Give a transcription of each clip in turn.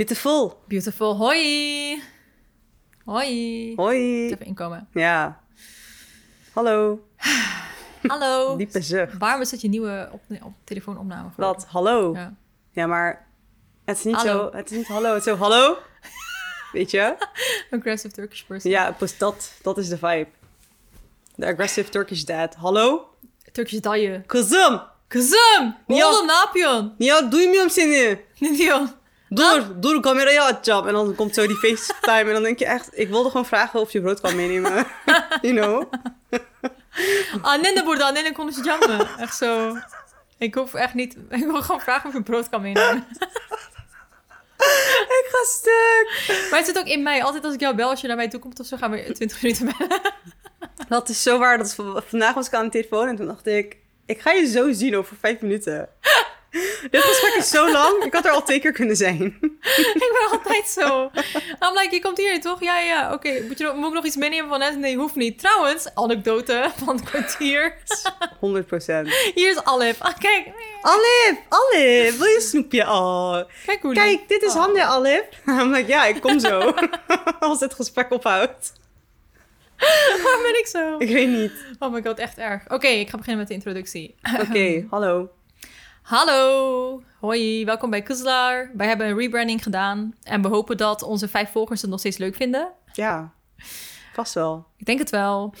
Beautiful. Beautiful. Hoi. Hoi. Hoi. Even inkomen. Ja. Hallo. Hallo. Diepe zucht. Waarom is dat je nieuwe op, op telefoonopname? Wat? Hallo. Ja. Ja. maar het is niet Hallo. zo... Het is niet hallo, het is zo hallo. Weet je? Aggressive Turkish person. Ja, pas dat, dat is de vibe. De aggressive Turkish dad. Hallo? Turkish dayı. Kızım. Kızım! Ya. Oğlum ne yapıyorsun? Ja, duymuyorum seni. Ne diyorsun? Dur, dur kamerayı açacağım. En dan komt zo die FaceTime. En dan denk je echt... Ik wilde gewoon vragen of je brood kan meenemen. you know? Annen de burada, annenle konuşacağım mı? Echt zo. Ik hoef echt niet... Ik wil gewoon vragen of je brood kan meenemen. Ik ga stuk. Maar het zit ook in mij. Altijd als ik jou bel, als je naar mij toe komt of zo, gaan we 20 minuten bellen. Dat is zo waar. Dat is, vandaag was ik aan de telefoon en toen dacht ik... Ik ga je zo zien over vijf minuten. Dit gesprek is zo lang. Ik had er al twee keer kunnen zijn. ik ben altijd zo. I'm like, je komt hier toch? Ja, ja, oké. Moet, je moet ik nog iets meenemen van net? Nee, hoeft niet. Trouwens, anekdote van het kwartier. 100 procent. Hier is Alef. Ah, kijk. Alif, Alif, wil je een snoepje? Oh. Kijk hoe Kijk, dit is Oh. Hande, Alif. I'm like, ja, ik kom zo. Als het gesprek ophoudt. Waarom ben ik zo? Ik weet niet. Oh my god, echt erg. Oké, ik ga beginnen met de introductie. Oké, hallo. Hallo, hoi, welkom bij Kuzlaar. Wij hebben een rebranding gedaan en we hopen dat onze vijf volgers het nog steeds leuk vinden. Ja, vast wel. Ik denk het wel.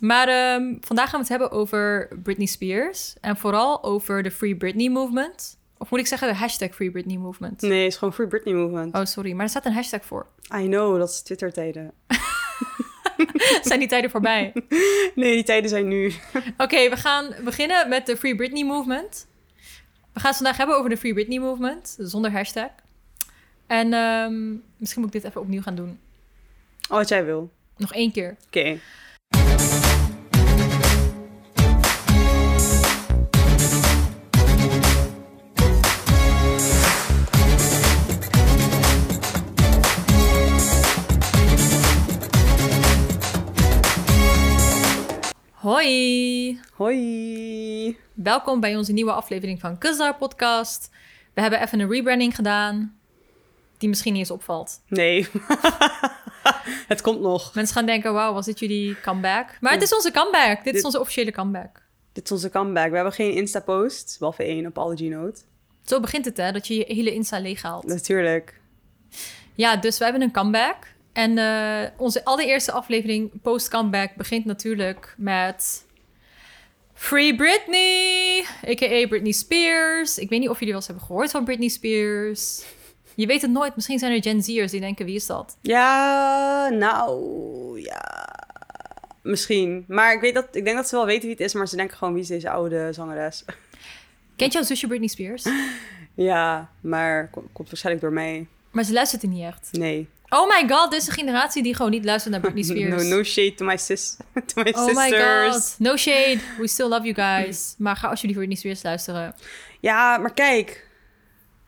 Maar ehm, vandaag gaan we het hebben over Britney Spears en vooral over de Free Britney Movement. Of moet ik zeggen de hashtag Free Britney Movement? Nee, het is gewoon Free Britney Movement. Oh, sorry, maar er staat een hashtag voor. I know, dat is Twitter-tijden. Zijn die tijden voorbij? Nee, die tijden zijn nu. Oké, we gaan beginnen met de Free Britney Movement. We gaan het vandaag hebben over de Free Britney Movement, zonder hashtag. En ehm, misschien moet ik dit even opnieuw gaan doen. Oh, wat jij wil. Nog één keer. Oké. Hoi! Hoi. Welkom bij onze nieuwe aflevering van Kuzar Podcast. We hebben even een rebranding gedaan, die misschien niet eens opvalt. Nee. het komt nog. Mensen gaan denken, wauw, was dit jullie comeback? Maar het is onze comeback. Dit is onze officiële comeback. Dit is onze comeback. We hebben geen Insta-post, behalve één op Apology Note. Zo begint het, hè? Dat je je hele Insta leeghaalt. Natuurlijk. Ja, dus we hebben een comeback. En eh, onze allereerste aflevering post-comeback begint natuurlijk met... Free Britney, a.k.a. Britney Spears. Ik weet niet of jullie wel eens hebben gehoord van Britney Spears. Je weet het nooit. Misschien zijn er Gen Z'ers die denken, wie is dat? Ja, nou, ja. Misschien. Maar ik, weet dat, ik denk dat ze wel weten wie het is, maar ze denken gewoon, wie is deze oude zangeres? Kent jouw zusje Britney Spears? Ja, maar komt, komt waarschijnlijk door mij. Maar ze luistert er niet echt. Nee. Oh my god, is een generatie die gewoon niet luistert naar Britney Spears. No, no shade to my, sis to my oh my sisters. god. No shade. We still love you guys. Maar ga alsjeblieft Britney Spears luisteren. Ja, maar kijk.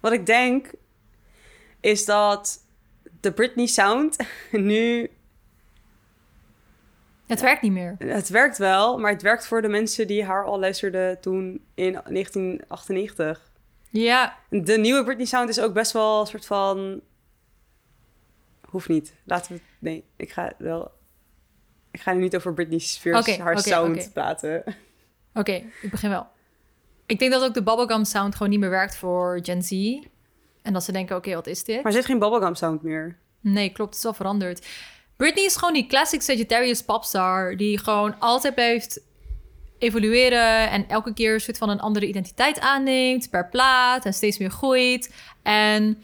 Wat ik denk, is dat de Britney sound nu... Het werkt niet meer. Het werkt wel, maar het werkt voor de mensen die haar al luisterden toen in 1998. Ja, De nieuwe Britney sound is ook best wel een soort van... Hoeft niet. Laten we... Nee, ik ga wel... Ik ga nu niet over Britney Spears, Oké, haar oké, sound oké. praten. oké. ik begin wel. Ik denk dat ook de bubblegum sound gewoon niet meer werkt voor Gen Z. En dat ze denken, oké, wat is dit? Maar ze heeft geen bubblegum sound meer. Nee, klopt. Het is wel veranderd. Britney is gewoon die classic Sagittarius popstar... die gewoon altijd blijft evolueren... en elke keer een soort van een andere identiteit aanneemt... per plaat en steeds meer groeit. En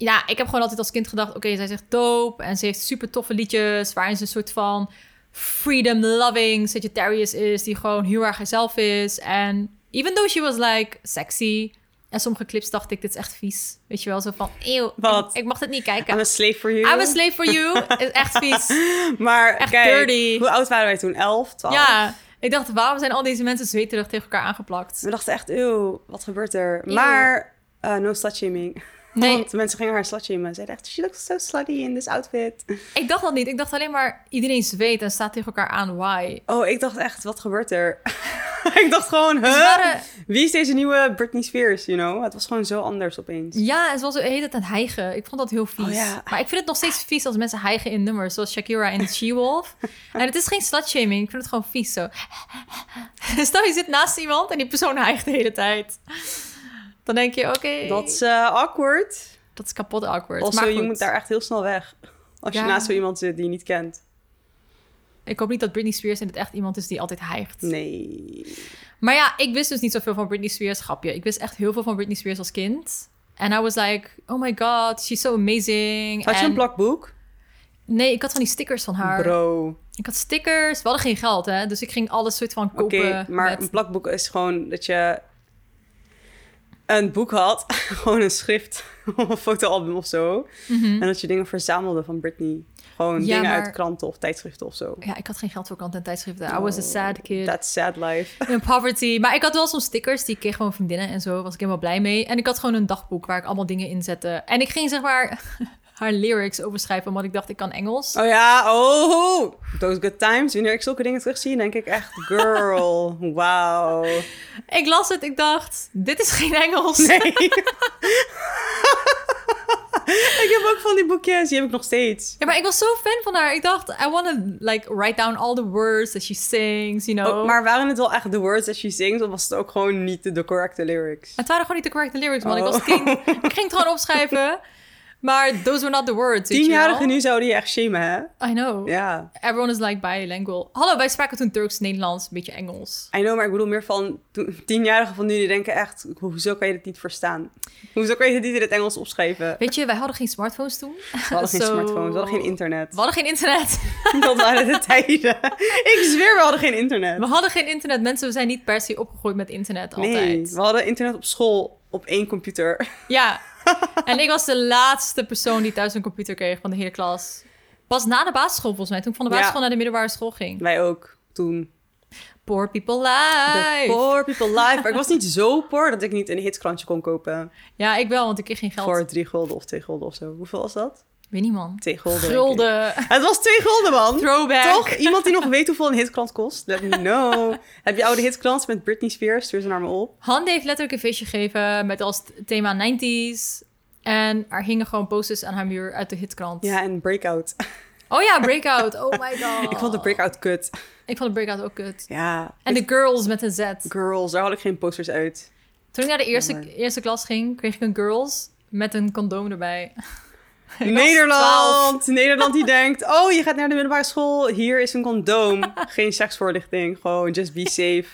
ja, ik heb gewoon altijd als kind gedacht... oké, zij zegt dope en ze heeft super toffe liedjes... waarin ze een soort van freedom-loving Sagittarius is... die gewoon heel erg haarzelf is. En even though she was like sexy... En sommige clips dacht ik, dit is echt vies. Weet je wel, zo van, eeuw, Wat? ik, ik mag dit niet kijken. I'm a slave for you. I'm a slave for you. Is echt vies. Maar Echt kijk, dirty. hoe oud waren wij toen? 11, 12? Ja, ik dacht, waarom zijn al deze mensen zweterig tegen elkaar aangeplakt? We dachten echt, eeuw, wat gebeurt er? Eeuw. Maar, eh, no slutshaming. Nee, Want mensen gingen haar slutshamen. Zeiden echt, she looks so slutty in this outfit. ik dacht dat niet. Ik dacht alleen maar, iedereen zweet en staat tegen elkaar aan. Why? Oh, ik dacht echt, wat gebeurt er? ik dacht gewoon, Ze huh? waren- Wie is deze nieuwe Britney Spears, you know? Het was gewoon zo anders opeens. ja, het was de hele tijd hijgen. Ik vond dat heel vies. Oh, ja. Maar ik vind het nog steeds vies als mensen hijgen in nummers, zoals Shakira in She-Wolf. en het is geen slutshaming, ik vind het gewoon vies zo. Stel je zit naast iemand en die persoon hijgt de hele tijd. Dan denk je, oké, Dat is eh, awkward. dat is kapot awkward. Also, maar je moet daar echt heel snel weg. Als je naast zo iemand zit die je niet kent. Ik hoop niet dat Britney Spears in het echt iemand is die altijd hijgt. Nee. Maar ja, ik wist dus niet zoveel van Britney Spears. Grapje. Ik wist echt heel veel van Britney Spears als kind. En I was like, oh my god, she's so amazing. Had je En- een plakboek? Nee, ik had van die stickers van haar. Bro. Ik had stickers. We hadden geen geld, hè. Dus ik ging alles soort van Oké, kopen. maar met- een plakboek is gewoon dat je een boek had. gewoon een schrift of een fotoalbum of zo. Mhm. En dat je dingen verzamelde van Britney. Gewoon Ja, dingen maar- uit kranten of tijdschriften of zo. Ja, ik had geen geld voor kant en tijdschriften. I was a sad kid. That's sad life. In poverty. Maar ik had wel zo'n stickers. Die kreeg gewoon vriendinnen en zo. Was ik helemaal blij mee. En ik had gewoon een dagboek waar ik allemaal dingen in zette. En ik ging zeg maar haar lyrics overschrijven. Omdat ik dacht, ik kan Engels. Oh ja, oh, those good times. Wanneer ik zulke dingen terugzie, denk ik echt, girl, wauw. Ik las het. Ik dacht, dit is geen Engels. Nee. ik heb ook van die boekjes, die heb ik nog steeds. Ja, maar ik was zo fan van haar. Ik dacht, I want to like write down all the words that she sings, you know. Oh, maar waren het wel echt de words that she sings, of was het ook gewoon niet de, de correcte lyrics? Het waren gewoon niet de correcte lyrics, man. Ik Oh. was kind. Ik ging het gewoon opschrijven. Maar those were not the words, Tienjarigen nu zouden je echt shamen, hè? I know. Ja. Everyone is like bilingual. Hallo, wij spraken toen Turks, Nederlands, een beetje Engels. I know, maar ik bedoel meer van tienjarigen van nu, die denken echt, hoezo kan je dit niet verstaan? Hoezo kan je dit niet in het Engels opschrijven? Weet je, wij hadden geen smartphones toen. We hadden geen smartphones, we hadden geen internet. We hadden geen internet. Dat waren de tijden. Ik zweer, we hadden geen internet. We hadden geen internet. Mensen zijn niet per se opgegroeid met internet altijd. Nee, we hadden internet op school op één computer. Ja. En ik was de laatste persoon die thuis een computer kreeg van de hele klas. Pas na de basisschool volgens mij. Toen ik van de Ja. basisschool naar de middelbare school ging. Wij ook, toen. Poor people The life. poor people life. Maar ik was niet zo poor dat ik niet een hitskrantje kon kopen. Ja, ik wel, want ik kreeg geen geld. Voor drie gulden of twee gulden of zo. Hoeveel was dat? Weet niet, man. Twee gulden. Het was twee gulden, man. Throwback. Toch? Iemand die nog weet hoeveel een hitkrant kost? Let me know. Heb je oude hitkrant met Britney Spears? Stuur ze naar me op. Hande heeft letterlijk een feestje gegeven met als thema 90s. En er hingen gewoon posters aan haar muur uit de hitkrant. Ja, en Breakout. Oh ja, Breakout. Oh my god. Ik vond de Breakout kut. Ik vond de Breakout ook kut. Ja. En de Girls met een Z. Girls, daar had ik geen posters uit. Toen ik naar de eerste, Jammer. eerste klas ging, kreeg ik een Girls met een condoom erbij. Ik was 12. Nederland! Nederland die denkt, oh, je gaat naar de middelbare school. Hier is een condoom. Geen seksvoorlichting. Gewoon just be safe.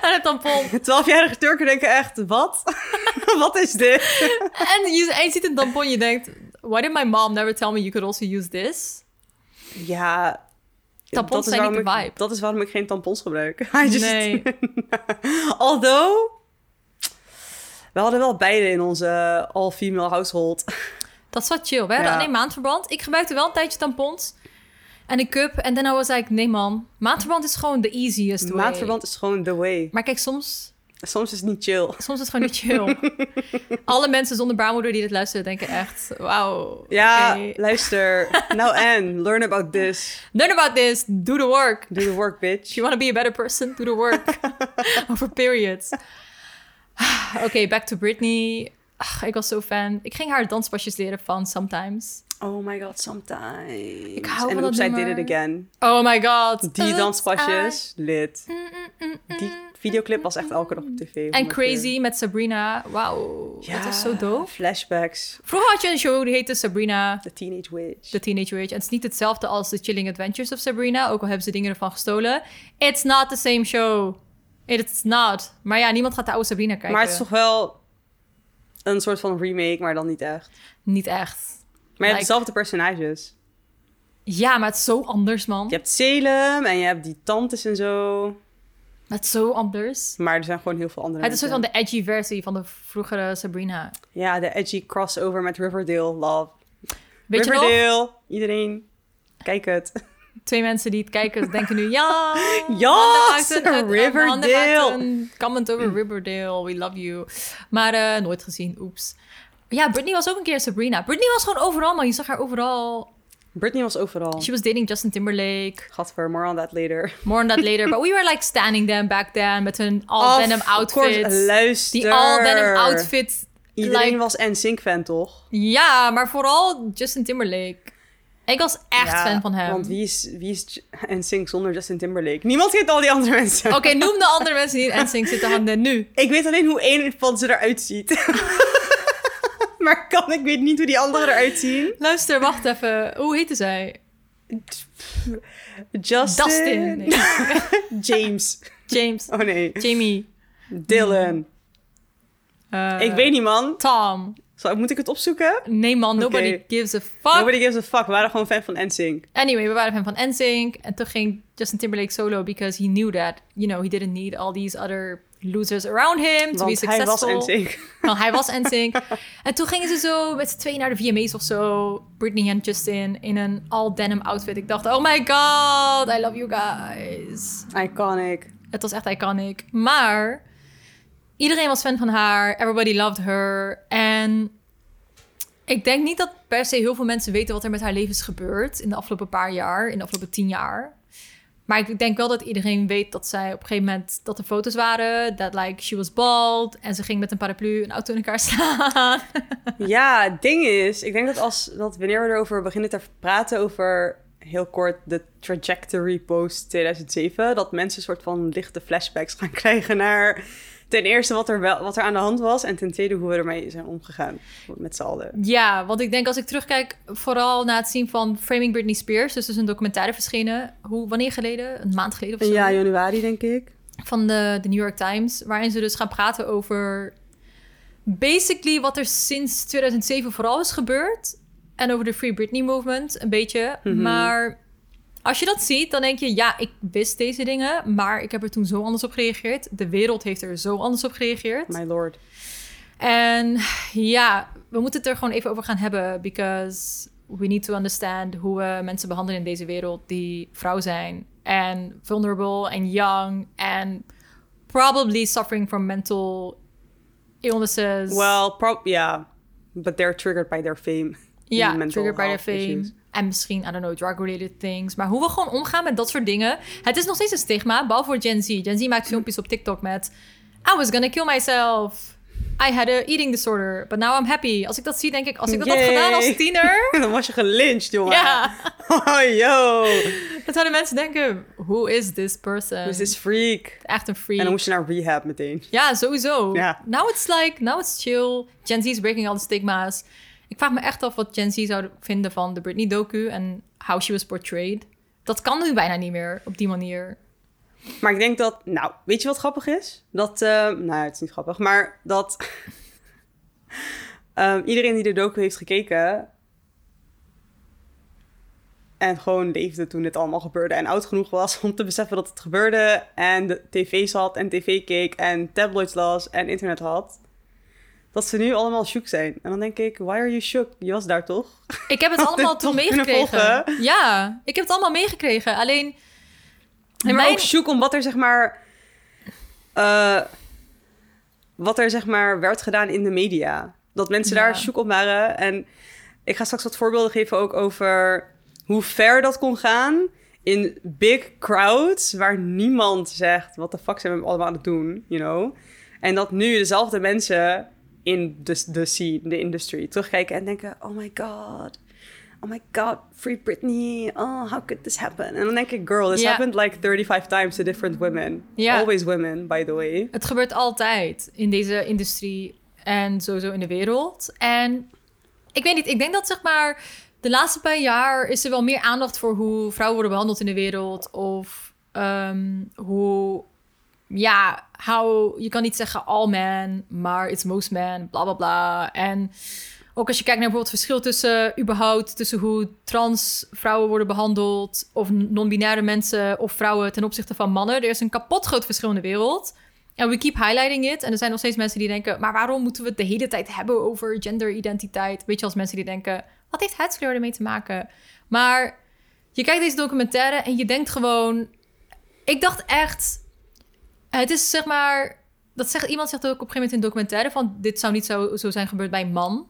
En een tampon. Twaalfjarige Turken denken echt, wat? wat is dit? en, je, en je ziet een tampon, je denkt... Why did my mom never tell me you could also use this? Ja, Tampons zijn niet de ik, vibe. dat is waarom ik geen tampons gebruik. Just- Nee. Although, we hadden wel beide in onze all-female household. Dat is wat chill. We Ja. alleen maandverband. Ik gebruikte wel een tijdje tampons. En een cup. En dan was ik, nee man. Maandverband is gewoon the easiest way. Maatverband is gewoon the way. Maar kijk, soms, Soms is het niet chill. soms is het gewoon niet chill. Alle mensen zonder baarmoeder die dit luisteren denken echt... Wauw. Ja, luister. Now Anne, learn about this. Learn about this. Do the work. Do the work, bitch. You want to be a better person, do the work. Over periods. Oké, back to Britney. Ach, ik was zo fan. Ik ging haar danspasjes leren van Sometimes. Oh my god, sometimes. Ik hou en van dat I did it again. Oh my god. Die danspasjes, lit. I- Mm, mm, mm, Die videoclip was echt elke dag op tv. En keer. Crazy met Sabrina. Wauw, Ja, dat was zo doof. Flashbacks. Vroeger had je een show die heette Sabrina, The Teenage Witch. The Teenage Witch. En het is niet hetzelfde als The Chilling Adventures of Sabrina, ook al hebben ze dingen ervan gestolen. It's not the same show. It's not. Maar ja, niemand gaat de oude Sabrina kijken. Maar het is toch wel een soort van remake, maar dan niet echt. Niet echt. Maar je hebt Like- dezelfde personages. Ja, maar het is zo anders, man. Je hebt Salem en je hebt die tantes en zo. Het is zo anders. Maar er zijn gewoon heel veel andere Het is een soort van de edgy versie van de vroegere Sabrina. Ja, de edgy crossover met Riverdale. Love. Weet je nog? Riverdale. Iedereen, kijk het. Twee mensen die het kijken denken nu... Ja, Ja, Riverdale. Een comment over Riverdale. We love you. Maar eh, nooit gezien. Oeps. Ja, Britney was ook een keer Sabrina. Britney was gewoon overal, man. Je zag haar overal. Britney was overal. She was dating Justin Timberlake. Gadver, more on that later. More on that later. But we were like standing them back then met hun all denim Of course, outfits. luister. Die all denim outfits. Iedereen like- was NSYNC fan, toch? Ja, maar vooral Justin Timberlake. Ik was echt Ja, fan van hem. Want wie is, wie is NSYNC zonder Justin Timberlake? Niemand kent al die andere mensen. Oké, noem de andere mensen die in NSYNC zitten handen nu. Ik weet alleen hoe één van ze eruit ziet. maar kan, ik weet niet hoe die andere eruit zien. Luister, wacht even. Hoe heette zij? Justin. Dustin. Nee. James. James. Oh nee. Jamie. Dylan. eh, ik weet niet, man. Tom. Zal, moet ik het opzoeken? Nee man, nobody gives a fuck. Nobody gives a fuck. We waren gewoon fan van NSYNC. Anyway, we waren fan van NSYNC. En toen ging Justin Timberlake solo because he knew that, you know, he didn't need all these other losers around him to be Want hij was successful. NSYNC. Want hij was NSYNC. en toen gingen ze zo met z'n tweeën naar de VMA's of zo. Britney en Justin in een all denim outfit. Ik dacht, oh my god, I love you guys. Iconic. Het was echt iconic. Maar iedereen was fan van haar. Everybody loved her. En ik denk niet dat per se heel veel mensen weten wat er met haar leven is gebeurd in de afgelopen paar jaar, in de afgelopen tien jaar. Maar ik denk wel dat iedereen weet dat zij op een gegeven moment dat er foto's waren, dat like she was bald en ze ging met een paraplu een auto in elkaar slaan. Ja, het ding is, ik denk dat als dat wanneer we erover beginnen te praten over heel kort de trajectory post 2007, dat mensen een soort van lichte flashbacks gaan krijgen naar ten eerste wat er wel wat er aan de hand was en ten tweede hoe we ermee zijn omgegaan met z'n allen. Ja, want ik denk als ik terugkijk, vooral na het zien van Framing Britney Spears, dus er is een documentaire verschenen, hoe, wanneer geleden? Een maand geleden of zo? Ja, januari denk ik. van de, de New York Times, waarin ze dus gaan praten over basically wat er sinds 2007 vooral is gebeurd. En over de Free Britney movement, een beetje. Mhm. Maar als je dat ziet, dan denk je, ja, ik wist deze dingen, maar ik heb er toen zo anders op gereageerd. De wereld heeft er zo anders op gereageerd. My lord. En ja, we moeten het er gewoon even over gaan hebben, because we need to understand hoe we mensen behandelen in deze wereld die vrouw zijn en vulnerable en young en probably suffering from mental illnesses. Well, yeah, but they're triggered by their fame. ja, mental triggered by their fame. issues. En misschien, I don't know, drug-related things. Maar hoe we gewoon omgaan met dat soort dingen. Het is nog steeds een stigma, behalve voor Gen Z. Gen Z maakt filmpjes op TikTok met... I was gonna kill myself. I had a eating disorder, but now I'm happy. Als ik dat zie, denk ik, als ik dat had gedaan als tiener... Dan was je gelyncht, jongen. ja, Oh, yo. dan zouden mensen denken, who is this person? Dus is freak. Echt een freak. En dan moest je naar rehab meteen. Ja, sowieso. Ja. Now it's like, now it's chill. Gen Z is breaking all the stigma's. Ik vraag me echt af wat Gen Z zou vinden van de Britney docu en how she was portrayed. Dat kan nu bijna niet meer op die manier. Maar ik denk dat, nou, weet je wat grappig is? Dat, eh, nou, het is niet grappig, maar dat ehm, iedereen die de docu heeft gekeken en gewoon leefde toen dit allemaal gebeurde en oud genoeg was om te beseffen dat het gebeurde en de tv's had en tv keek en tabloids las en internet had, dat ze nu allemaal shook zijn. En dan denk ik, why are you shook? Je was daar toch? Ik heb het allemaal toen meegekregen. Ja, ik heb het allemaal meegekregen. Alleen, Nee, maar mijn- ook zoek om wat er zeg maar... eh, wat er zeg maar werd gedaan in de media. Dat mensen Ja. daar zoek op waren. En ik ga straks wat voorbeelden geven ook over hoe ver dat kon gaan. In big crowds, waar niemand zegt... wat de fuck zijn we allemaal aan het doen, you know? En dat nu dezelfde mensen in de, de scene, de industry, terugkijken en denken... oh my god, oh my god, free Britney. Oh, how could this happen? En dan denk ik, girl, this happened like 35 times to different women. Always women, by the way. het gebeurt altijd in deze industrie en sowieso in de wereld. En ik weet niet, ik denk dat zeg maar de laatste paar jaar is er wel meer aandacht voor hoe vrouwen worden behandeld in de wereld. Of ehm, hoe, ja, how, je kan niet zeggen all men, maar it's most men, bla bla bla. En ook als je kijkt naar bijvoorbeeld het verschil tussen überhaupt tussen hoe trans vrouwen worden behandeld of non-binaire mensen of vrouwen ten opzichte van mannen. Er is een kapot groot verschil in de wereld. En we keep highlighting it. En er zijn nog steeds mensen die denken, maar waarom moeten we het de hele tijd hebben over genderidentiteit? Weet je, als mensen die denken, wat heeft huidskleur ermee te maken? Maar je kijkt deze documentaire en je denkt gewoon, ik dacht echt, het is zeg maar, dat zegt iemand zegt ook op een gegeven moment in een documentaire van, dit zou niet zo, zo zijn gebeurd bij een man.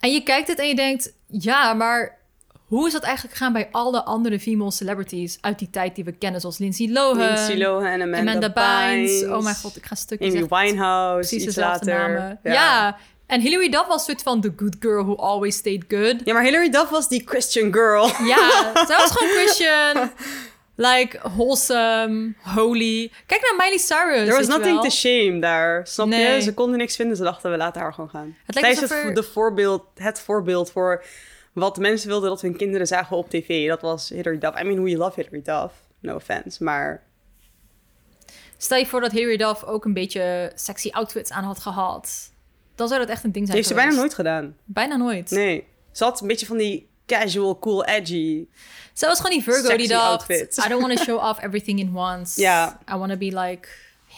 En je kijkt het en je denkt, ja, maar hoe is dat eigenlijk gegaan bij alle andere female celebrities uit die tijd die we kennen, zoals Lindsay Lohan, Lindsay Lohan en Amanda, Amanda Bynes. Bynes. Oh mijn god, ik ga stukjes Amy Winehouse, precies iets dezelfde later. namen. Ja. en Hilary Duff was soort van the good girl who always stayed good. Ja, maar Hilary Duff was die Christian girl. Ja, zij was gewoon Christian. Like, wholesome, holy. Kijk naar Miley Cyrus. There was nothing to shame daar. Snap je? Ze konden niks vinden. Ze dachten, we laten haar gewoon gaan. Het Zij is het, er- de voorbeeld, het voorbeeld voor wat mensen wilden dat hun kinderen zagen op tv. Dat was Hilary Duff. I mean, we love Hilary Duff. No offense. Maar Stel je voor dat Hilary Duff ook een beetje sexy outfits aan had gehad. Dan zou dat echt een ding zijn heeft ze bijna geweest. nooit gedaan. Bijna nooit. Nee. Ze had een beetje van die casual, cool, edgy. Zij was gewoon die Virgo Sexy die dacht... outfit. I don't want to show off everything in once. Ja. I want to be like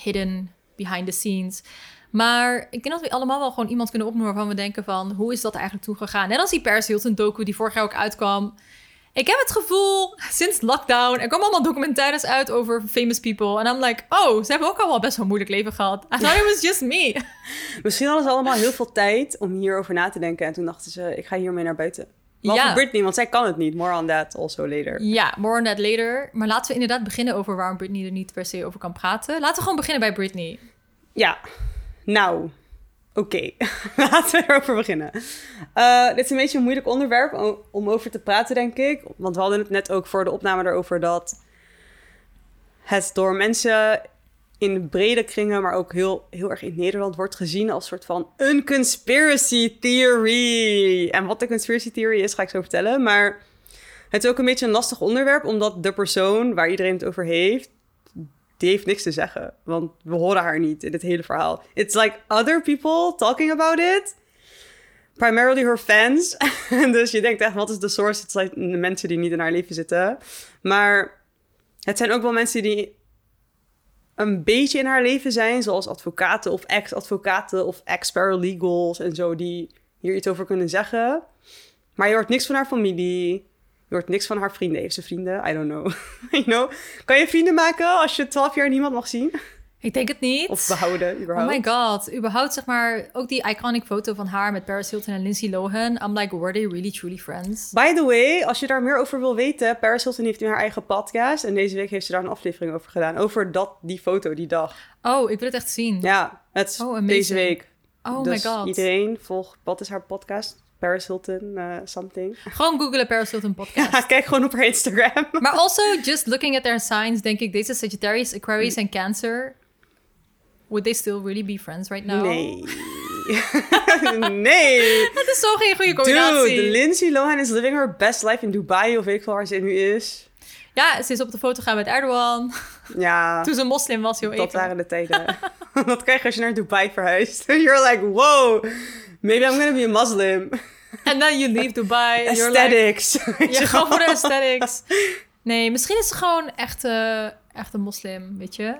hidden behind the scenes. Maar ik denk dat we allemaal wel gewoon iemand kunnen opnoemen waarvan we denken van... hoe is dat eigenlijk toegegaan? Net als die Paris Hilton docu die vorig jaar ook uitkwam. Ik heb het gevoel, sinds lockdown... er komen allemaal documentaires uit over famous people. En I'm like, oh, ze hebben ook al wel best wel een moeilijk leven gehad. I thought it was just me. Misschien hadden ze allemaal heel veel tijd om hierover na te denken. En toen dachten ze, ik ga hiermee naar buiten. Behalve Ja. Britney, want zij kan het niet. More on that also later. Ja, more on that later. Maar laten we inderdaad beginnen over waarom Britney er niet per se over kan praten. Laten we gewoon beginnen bij Britney. Ja, nou, oké. Laten we erover beginnen. Eh, dit is een beetje een moeilijk onderwerp om over te praten, denk ik. Want we hadden het net ook voor de opname erover dat het door mensen in brede kringen, maar ook heel, heel erg in Nederland wordt gezien als soort van een conspiracy theory. En wat de conspiracy theory is, ga ik zo vertellen. Maar het is ook een beetje een lastig onderwerp, omdat de persoon waar iedereen het over heeft, die heeft niks te zeggen. Want we horen haar niet in het hele verhaal. It's like other people talking about it. Primarily her fans. dus je denkt echt, wat is de source? Het zijn de mensen die niet in haar leven zitten. Maar het zijn ook wel mensen die een beetje in haar leven zijn. Zoals advocaten of ex-advocaten of ex-paralegals en zo. Die hier iets over kunnen zeggen. Maar je hoort niks van haar familie. Je hoort niks van haar vrienden. Heeft ze vrienden? I don't know. you know? Kan je vrienden maken als je 12 jaar niemand mag zien? Ik denk het niet. Of behouden, Oh überhaupt? my god. Überhaupt zeg maar, ook die iconic foto van haar met Paris Hilton en Lindsay Lohan. I'm like, were they really truly friends? By the way, als je daar meer over wil weten, Paris Hilton heeft nu haar eigen podcast. En deze week heeft ze daar een aflevering over gedaan. Over dat, die foto, die dag. Oh, ik wil het echt zien. Ja, het is Oh, deze week. Oh dus my god. iedereen volg, wat is haar podcast? Paris Hilton uh, something. Gewoon googlen Paris Hilton podcast. Ja, kijk gewoon op haar Instagram. maar also, just looking at their signs, denk ik, deze Sagittarius, Aquarius en Cancer. Would they still really be friends right now? Nee. nee. Het is zo geen goede combinatie. Dude, Lindsay Lohan is living her best life in Dubai of weet ik wel waar ze nu is. Ja, ze is op de foto gaan met Erdogan. Ja, Toen ze moslim was, heel dat even. waren de tijden. Wat krijg je als je naar Dubai verhuist? You're like, wow, maybe I'm gonna be a Muslim. And then you leave Dubai. and you're like- Aesthetics. je wel. voor de aesthetics. Nee, misschien is ze gewoon echt, eh, echt een moslim, weet je.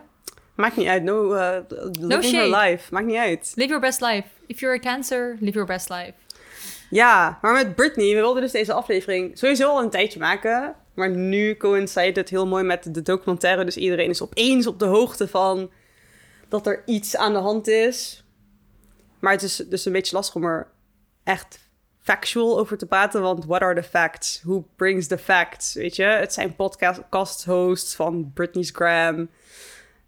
Maakt niet uit. No, uh, shade. life. Maakt niet uit. Live your best life. If you're a cancer, live your best life. Ja, maar met Britney, we wilden dus deze aflevering sowieso al een tijdje maken. Maar nu coincide het heel mooi met de documentaire. Dus iedereen is opeens op de hoogte van dat er iets aan de hand is. Maar het is dus een beetje lastig om er echt factual over te praten. Want what are the facts? Who brings the facts? Weet je, het zijn podcast hosts van Britney's Gram.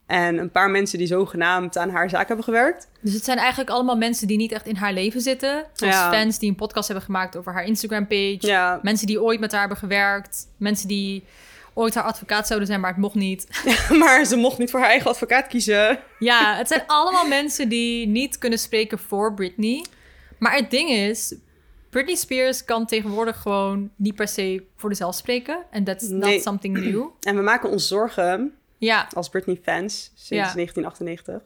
En een paar mensen die zogenaamd aan haar zaak hebben gewerkt. Dus het zijn eigenlijk allemaal mensen die niet echt in haar leven zitten. Zoals Ja. fans die een podcast hebben gemaakt over haar Instagram-page. Ja, Mensen die ooit met haar hebben gewerkt. Mensen die ooit haar advocaat zouden zijn, maar het mocht niet. maar ze mocht niet voor haar eigen advocaat kiezen. Ja, het zijn allemaal mensen die niet kunnen spreken voor Britney. Maar het ding is, Britney Spears kan tegenwoordig gewoon niet per se voor zichzelf spreken. En that's Nee. not something new. En we maken ons zorgen Ja, als Britney-fans sinds Ja. 1998.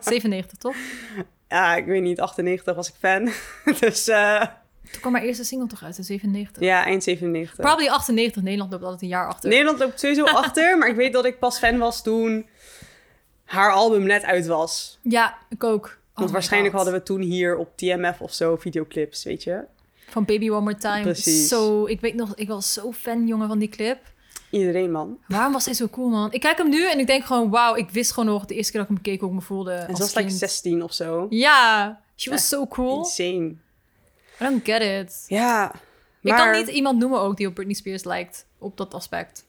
97 toch? Ja, ik weet niet, 98 was ik fan. dus eh, Toen kwam haar eerste single toch uit in 97? ja, eind 97. Probably 98. Nederland loopt altijd een jaar achter. Nederland loopt sowieso achter, maar ik weet dat ik pas fan was toen haar album net uit was. Ja, ik ook. Want waarschijnlijk hadden we toen hier op TMF of zo videoclips, weet je. Van Baby One More Time. Precies. Zo, ik weet nog, ik was zo fan, jongen, van die clip. Iedereen, man. Waarom was hij zo cool, man? Ik kijk hem nu en ik denk gewoon, wauw, ik wist gewoon nog de eerste keer dat ik hem keek hoe ik me voelde En ze was like kind. 16 of zo. Ja, she was so cool. Insane. I don't get it. Ja, Ik Maar- kan niet iemand noemen ook die op Britney Spears lijkt. Op dat aspect.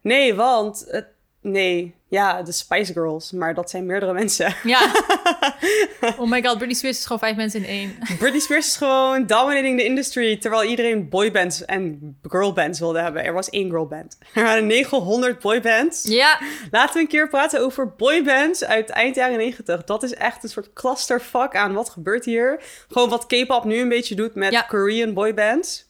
Nee, want... Het, nee, ja, de Spice Girls. Maar dat zijn meerdere mensen. Ja. oh my god, Britney Spears is gewoon vijf mensen in één. Britney Spears is gewoon dominating the industry. Terwijl iedereen boybands en girlbands wilde hebben. Er was één girlband. Er waren 900 boybands. Ja. Laten we een keer praten over boybands uit eind jaren 90. Dat is echt een soort clusterfuck aan wat gebeurt hier. Gewoon wat K-pop nu een beetje doet met Ja. Korean boybands.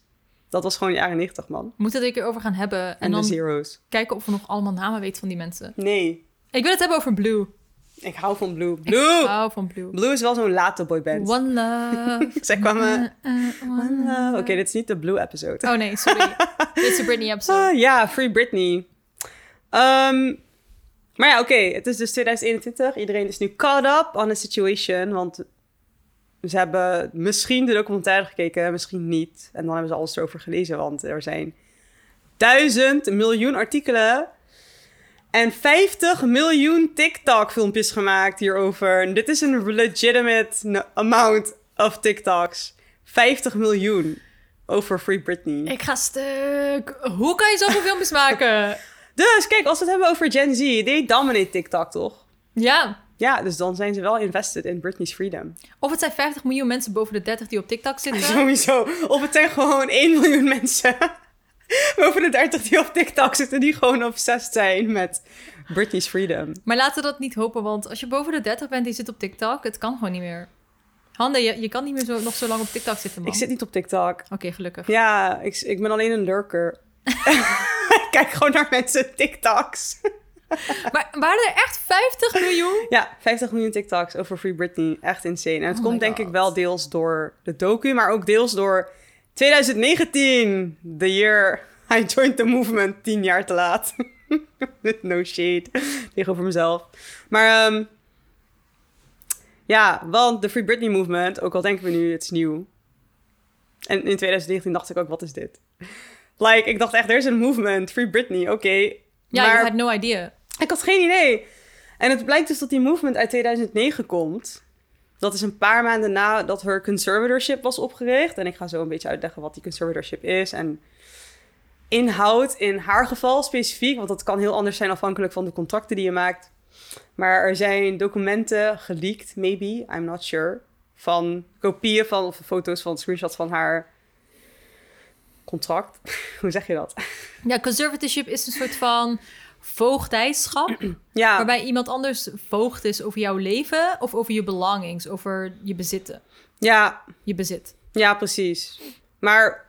Dat was gewoon jaren 90, man. We moeten het er een keer over gaan hebben. En, En, dan Zeros. kijken of we nog allemaal namen weten van die mensen. Nee, Ik wil het hebben over Blue. ik hou van Blue. Ik Blue! hou van Blue. Blue is wel zo'n late boyband. One love. Zij kwamen... Uh, uh, one love. Oké, dit is niet de Blue-episode. Oh nee, sorry. Dit is de Britney episode. Ah, ja, Free Britney. Ehm, maar ja, oké, het is dus 2021. Iedereen is nu caught up on the situation. Want ze hebben misschien de documentaire gekeken, misschien niet. En dan hebben ze alles erover gelezen, want er zijn duizend miljoen artikelen en 50 miljoen TikTok-filmpjes gemaakt hierover. En dit is een legitimate amount of TikToks. 50 miljoen over Free Britney. Ik ga stuk. Hoe kan je zoveel filmpjes maken? Dus kijk, als we het hebben over Gen Z, they dominate TikTok toch? Ja. Ja, dus dan zijn ze wel invested in Britney's freedom. Of het zijn 50 miljoen mensen boven de 30 die op TikTok zitten. Sowieso. Of het zijn gewoon 1 miljoen mensen boven de 30 die op TikTok zitten, die gewoon obsessed zijn met Britney's freedom. Maar laten we dat niet hopen, want als je boven de 30 bent en je zit op TikTok, het kan gewoon niet meer. Hande, je, je kan niet meer zo, nog zo lang op TikTok zitten, man. Ik zit niet op TikTok. Oké, gelukkig. Ja, ik, ik ben alleen een lurker. ik kijk gewoon naar mensen TikToks. Maar waren er echt 50 miljoen? Ja, 50 miljoen TikToks over Free Britney. Echt insane. En het Oh komt denk ik wel deels door de docu, maar ook deels door 2019. The year I joined the movement. Tien jaar te laat. no shade tegenover mezelf. Maar ehm, ja, want de Free Britney movement, ook al denken we nu het is nieuw. En in 2019 dacht ik ook, wat is dit? Like, ik dacht echt, er is een movement, Free Britney, oké. Ja, maar you had no idea. Ik had geen idee. En het blijkt dus dat die movement uit 2009 komt. Dat is een paar maanden nadat haar conservatorship was opgericht. En ik ga zo een beetje uitleggen wat die conservatorship is. En inhoud in haar geval specifiek. Want dat kan heel anders zijn afhankelijk van de contracten die je maakt. Maar er zijn documenten geleakt, maybe, I'm not sure. Van kopieën van, of foto's van screenshots van haar contract. Hoe zeg je dat? Ja, conservatorship is een soort van voogdijschap. Ja, Waarbij iemand anders voogd is over jouw leven of over je belongings, over je bezitten. ja, Je bezit. Ja, precies. Maar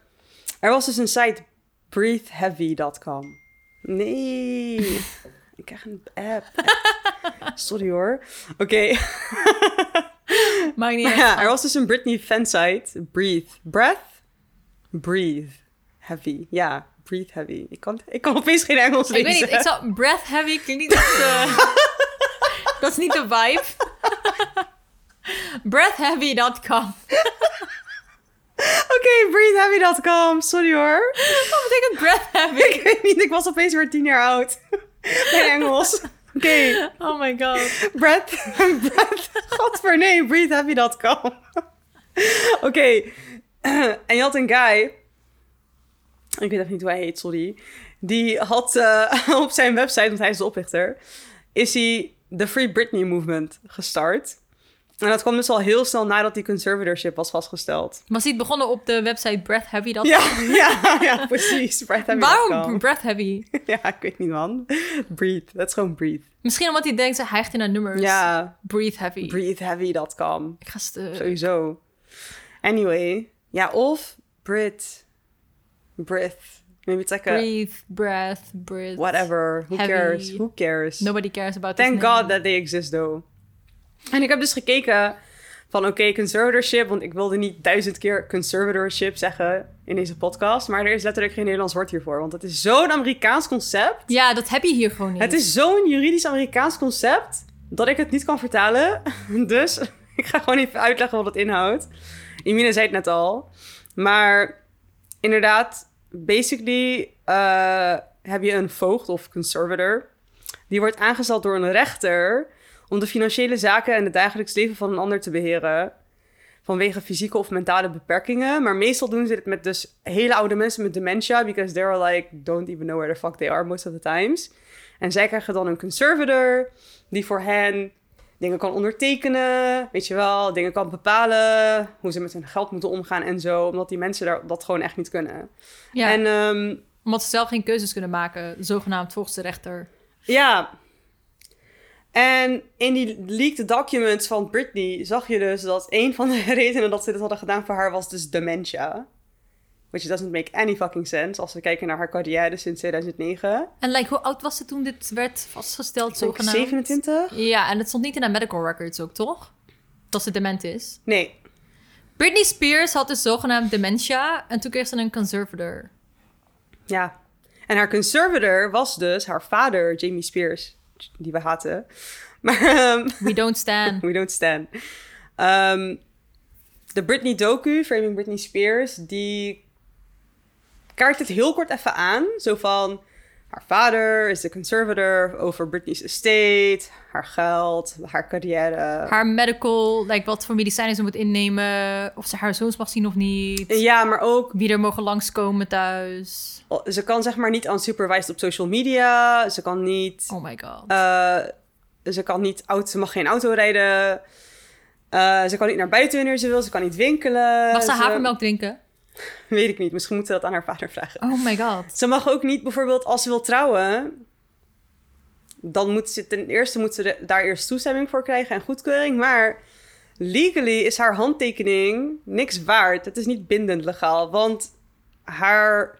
er was dus een site, breatheheavy.com. Nee, ik krijg een app. Sorry hoor. Oké, Maakt niet maar uit. ja, er was dus een Britney fansite, Breathe. Breath? Breathe. Heavy. Ja, Breathe Heavy. Ik kan, ik kan opeens geen Engels Ik lezen. weet niet, ik zou breath heavy klinkt niet eh, dat is niet de vibe. breathheavy.com. Oké, breatheheavy.com. Sorry hoor. Wat betekent breath heavy? Ik weet niet, ik was opeens weer tien jaar oud. Geen Engels. Oké. Oh my god. Breath, breath, godver nee, breatheheavy.com. Oké, en je had een guy, ik weet even niet hoe hij heet, sorry. Die had eh, op zijn website, want hij is de oprichter, is hij de Free Britney Movement gestart. En dat kwam dus al heel snel nadat die conservatorship was vastgesteld. Was hij het begonnen op de website breathheavy.com? Ja, ja, ja, precies. Breatheheavy.com. Waarom breath heavy? Ja, ik weet niet man. Breathe, dat is gewoon breathe. Misschien omdat hij denkt, hij hijgt in naar nummers. Ja, Breathe heavy. breatheheavy.com. Ik ga stuk. Sowieso. Anyway. Ja, of Brit. Breath. Maybe it's like a... Breathe, breath, breath. Whatever. Who Heavy. cares? Who cares? Nobody cares about this Thank name. God that they exist, though. En ik heb dus gekeken van, oké, conservatorship. Want ik wilde niet duizend keer conservatorship zeggen in deze podcast. Maar er is letterlijk geen Nederlands woord hiervoor. Want het is zo'n Amerikaans concept. Ja, dat heb je hier gewoon niet. Het is zo'n juridisch Amerikaans concept dat ik het niet kan vertalen. Dus ik ga gewoon even uitleggen wat het inhoudt. Imine zei het net al. Maar inderdaad, basically eh, heb je een voogd of conservator. Die wordt aangesteld door een rechter om de financiële zaken en het dagelijks leven van een ander te beheren. vanwege fysieke of mentale beperkingen. Maar meestal doen ze dit met dus hele oude mensen met dementia, because they're like, don't even know where the fuck they are most of the times. En zij krijgen dan een conservator die voor hen dingen kan ondertekenen, weet je wel, dingen kan bepalen, hoe ze met hun geld moeten omgaan en zo, omdat die mensen daar, dat gewoon echt niet kunnen. Ja, En ehm, omdat ze zelf geen keuzes kunnen maken, zogenaamd volgens de rechter. Ja. En in die leaked documents van Britney zag je dus dat een van de redenen dat ze dit hadden gedaan voor haar was dus dementia. Which doesn't make any fucking sense als we kijken naar haar carrière sinds 2009. En like, hoe oud was ze toen dit werd vastgesteld, Ik zogenaamd? 27? Ja, en het stond niet in haar medical records ook, toch? Dat ze dement is. Nee. Britney Spears had dus zogenaamd dementia en toen kreeg ze een conservator. Ja. En haar conservator was dus haar vader, Jamie Spears, die we haten. Maar ehm, We don't stand. We don't stand. Ehm, de Britney docu, Framing Britney Spears, die kaart het heel kort even aan. Zo van, haar vader is de conservator over Britney's estate, haar geld, haar carrière. Haar medical, like wat voor medicijnen ze moet innemen, of ze haar zoons mag zien of niet. Ja, maar ook, Wie er mogen langskomen thuis. ze kan zeg maar niet unsupervised op social media. Ze kan niet, Oh my god. eh, ze kan niet, auto, ze mag geen auto rijden. Eh, ze kan niet naar buiten wanneer ze wil. Ze kan niet winkelen. mag ze Ze- havermelk drinken? Weet ik niet. Misschien moeten we dat aan haar vader vragen. Oh my god. Ze mag ook niet, bijvoorbeeld als ze wil trouwen, dan moet ze ten eerste moet ze daar eerst toestemming voor krijgen en goedkeuring. Maar legally is haar handtekening niks waard. Het is niet bindend legaal, want haar,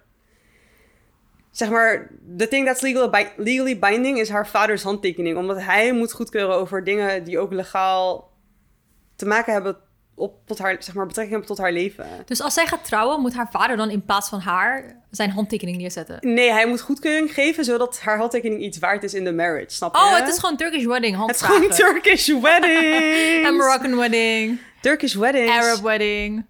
zeg maar, the thing that's legal, bi- legally binding is haar vaders handtekening, omdat hij moet goedkeuren over dingen die ook legaal te maken hebben op tot haar, zeg maar, betrekking hebben tot haar leven. Dus als zij gaat trouwen, moet haar vader dan in plaats van haar zijn handtekening neerzetten. Nee, hij moet goedkeuring geven zodat haar handtekening iets waard is in de marriage. Snap je? Oh, het is gewoon Turkish wedding, Het is handvragen. gewoon Turkish wedding. En Moroccan wedding, Turkish weddings. Arab wedding.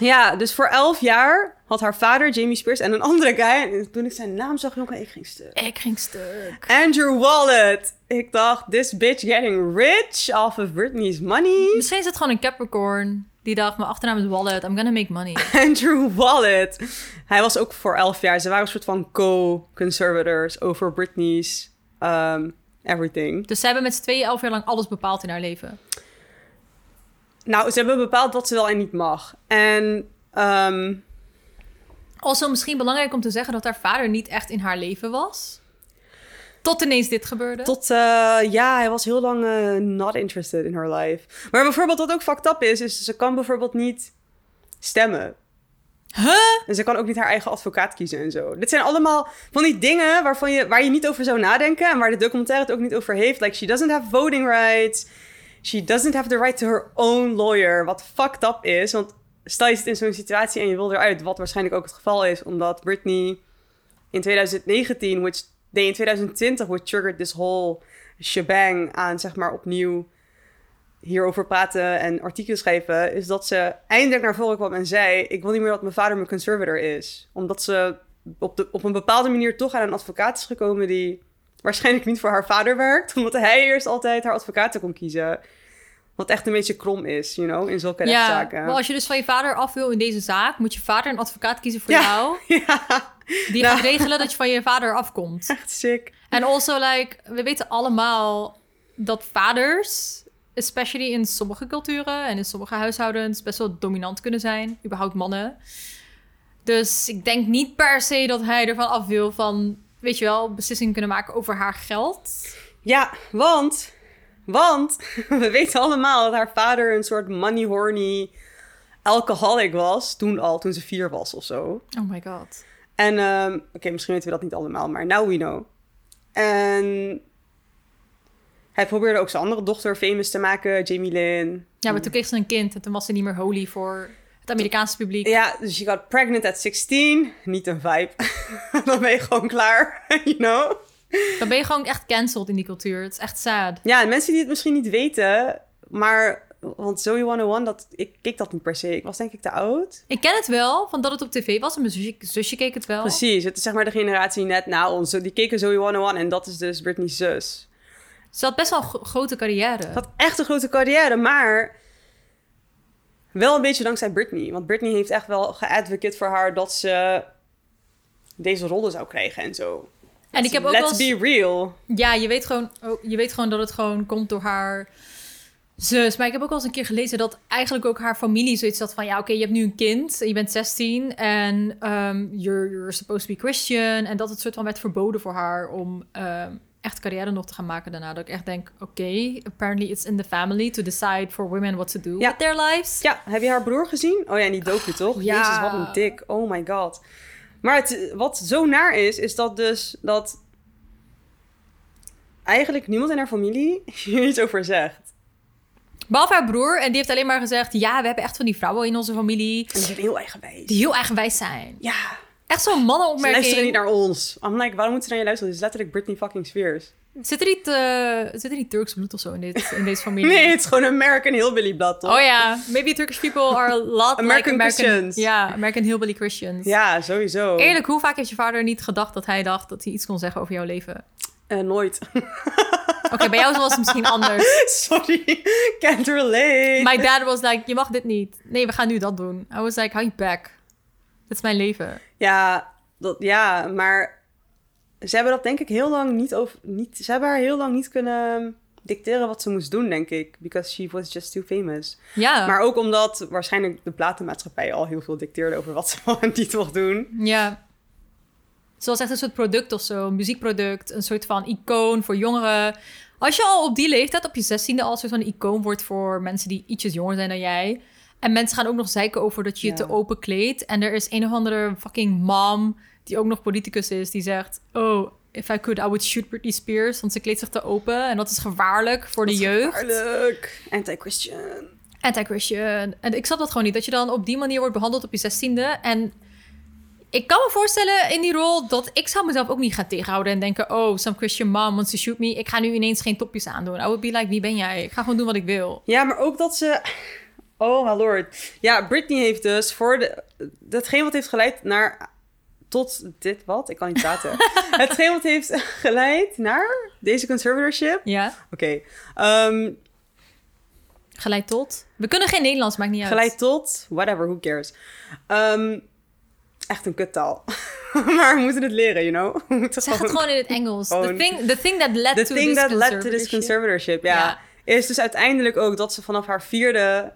Ja, dus voor elf jaar had haar vader, Jamie Spears, en een andere guy. En toen ik zijn naam zag, jongen, ik ging stuk. Ik ging stuk. Andrew Wallet. Ik dacht, this bitch getting rich off of Britney's money. Misschien is het gewoon een Capricorn. Die dacht, mijn achternaam is Wallet, I'm gonna make money. Andrew Wallet. Hij was ook voor elf jaar. Ze waren een soort van co-conservators over Britney's um, everything. Dus ze hebben met z'n tweeën elf jaar lang alles bepaald in haar leven. Nou, ze hebben bepaald wat ze wel en niet mag. En Also, misschien belangrijk om te zeggen dat haar vader niet echt in haar leven was. Tot ineens dit gebeurde. tot, eh, ja, hij was heel lang eh, not interested in her life. Maar bijvoorbeeld wat ook fucked up is, is ze kan bijvoorbeeld niet stemmen. Huh? En ze kan ook niet haar eigen advocaat kiezen en zo. Dit zijn allemaal van die dingen waarvan je, waar je niet over zou nadenken. En waar de documentaire het ook niet over heeft. Like, she doesn't have voting rights. She doesn't have the right to her own lawyer. Wat fucked up is. Want stel je zit in zo'n situatie en je wil eruit. Wat waarschijnlijk ook het geval is. Omdat Britney in 2019, which nee, in 2020, which triggered this whole shebang aan, zeg maar, opnieuw hierover praten en artikelen schrijven, is dat ze eindelijk naar voren kwam en zei: Ik wil niet meer dat mijn vader mijn conservator is. Omdat ze op, de, op een bepaalde manier toch aan een advocaat is gekomen die waarschijnlijk niet voor haar vader werkt, omdat hij eerst altijd haar advocaten kon kiezen. Wat echt een beetje krom is, you know, in zulke Ja, rechtszaken. maar als je dus van je vader af wil in deze zaak, moet je vader een advocaat kiezen voor Ja. jou. Ja, Die Nou. gaat regelen dat je van je vader afkomt. echt sick. En also, like, we weten allemaal dat vaders, especially in sommige culturen en in sommige huishoudens, best wel dominant kunnen zijn. Überhaupt mannen. Dus ik denk niet per se dat hij ervan af wil van, weet je wel, beslissingen kunnen maken over haar geld. Ja, want, want we weten allemaal dat haar vader een soort money horny alcoholic was. Toen al, toen ze vier was of zo. Oh my god. En, ehm, oké, misschien weten we dat niet allemaal, maar now we know. En hij probeerde ook zijn andere dochter famous te maken, Jamie Lynn. Ja, maar toen kreeg ze een kind en toen was ze niet meer holy voor het Amerikaanse publiek. Ja, dus she got pregnant at 16. Niet een vibe. Dan ben je gewoon klaar, you know? Dan ben je gewoon echt cancelled in die cultuur. Het is echt sad. Ja, en mensen die het misschien niet weten, maar... Want Zoe 101, dat, ik keek dat niet per se. Ik was denk ik te oud. Ik ken het wel, van dat het op tv was en mijn zusje, zusje keek het wel. Precies, het is zeg maar de generatie net na ons. Die keken Zoe 101 en dat is dus Britney's zus. Ze had best wel een gro- grote carrière. Ze had echt een grote carrière, maar... Wel een beetje dankzij Britney. Want Britney heeft echt wel geadvocate voor haar dat ze deze rollen zou krijgen en zo. En ik heb ook Let's wel eens- be real. Ja, je weet, gewoon, oh, je weet gewoon dat het gewoon komt door haar zus. Maar ik heb ook wel eens een keer gelezen dat eigenlijk ook haar familie zoiets had van... ja, oké, je hebt nu een kind, je bent 16 en ehm, you're, you're supposed to be Christian. En dat het soort van werd verboden voor haar om ehm, echt carrière nog te gaan maken daarna. Dat ik echt denk, oké, apparently it's in the family to decide for women what to do Ja. with their lives. Ja, heb je haar broer gezien? Oh ja, in die docu toch? Ja. Jezus, wat een dik. Oh my god. Maar het, wat zo naar is, is dat dus dat eigenlijk niemand in haar familie hier iets over zegt. Behalve haar broer, en die heeft alleen maar gezegd... ja, we hebben echt van die vrouwen in onze familie En die zijn heel eigenwijs. die heel eigenwijs zijn. Ja, Echt zo'n ze mannenopmerking. luisteren niet naar ons. I'm like, waarom moeten ze naar je luisteren? Het is letterlijk Britney fucking Spears. Zit er niet, eh, zit er niet Turks bloed of zo in, dit, in deze familie? Nee, het is gewoon American Hillbilly blad, toch? Oh ja, maybe Turkish people are a lot American like American Christians. Ja, American hillbilly Christians. Ja, sowieso. Eerlijk, hoe vaak heeft je vader niet gedacht dat hij dacht dat hij iets kon zeggen over jouw leven? Eh, nooit. Oké, bij jou was het misschien anders. Sorry, can't relate. My dad was like, je mag dit niet. Nee, we gaan nu dat doen. I was like, hou je back. Dit is mijn leven. Ja, dat, ja, maar ze hebben dat denk ik heel lang niet over. Niet, ze hebben haar heel lang niet kunnen dicteren wat ze moest doen, denk ik. Because she was just too famous. Ja, Maar ook omdat waarschijnlijk de platenmaatschappij al heel veel dicteerde over wat ze wel en niet mocht doen. ja. Zoals echt een soort product of zo, een muziekproduct, een soort van icoon voor jongeren. Als je al op die leeftijd, op je zestiende, al een soort van icoon wordt voor mensen die ietsjes jonger zijn dan jij. En mensen gaan ook nog zeiken over dat je je Ja. te open kleedt. En er is een of andere fucking mom, die ook nog politicus is, die zegt... Oh, if I could, I would shoot Britney Spears, want ze kleedt zich te open. En dat is gevaarlijk voor de Dat jeugd. Gevaarlijk. Anti-Christian. Anti-Christian. En ik snap dat gewoon niet. Dat je dan op die manier wordt behandeld op je zestiende. En ik kan me voorstellen in die rol dat ik zou mezelf ook niet gaan tegenhouden en denken... Oh, some Christian mom wants to shoot me. Ik ga nu ineens geen topjes aandoen. I would be like, wie ben jij? Ik ga gewoon doen wat ik wil. Ja, maar ook dat ze. Oh my lord. Ja, Britney heeft dus voor de. Datgene wat heeft geleid naar. Tot dit wat? Ik kan niet praten. Hetgeen wat heeft geleid naar deze conservatorship. Ja, Oké. Ehm, geleid tot. We kunnen geen Nederlands, maakt niet uit. geleid tot. Whatever, who cares. Ehm, echt een kuttaal. maar we moeten het leren, you know? We moeten Zeg het gewoon in het Engels. The thing, the thing that led The to thing this that led to this conservatorship. Ja. Is dus uiteindelijk ook dat ze vanaf haar vierde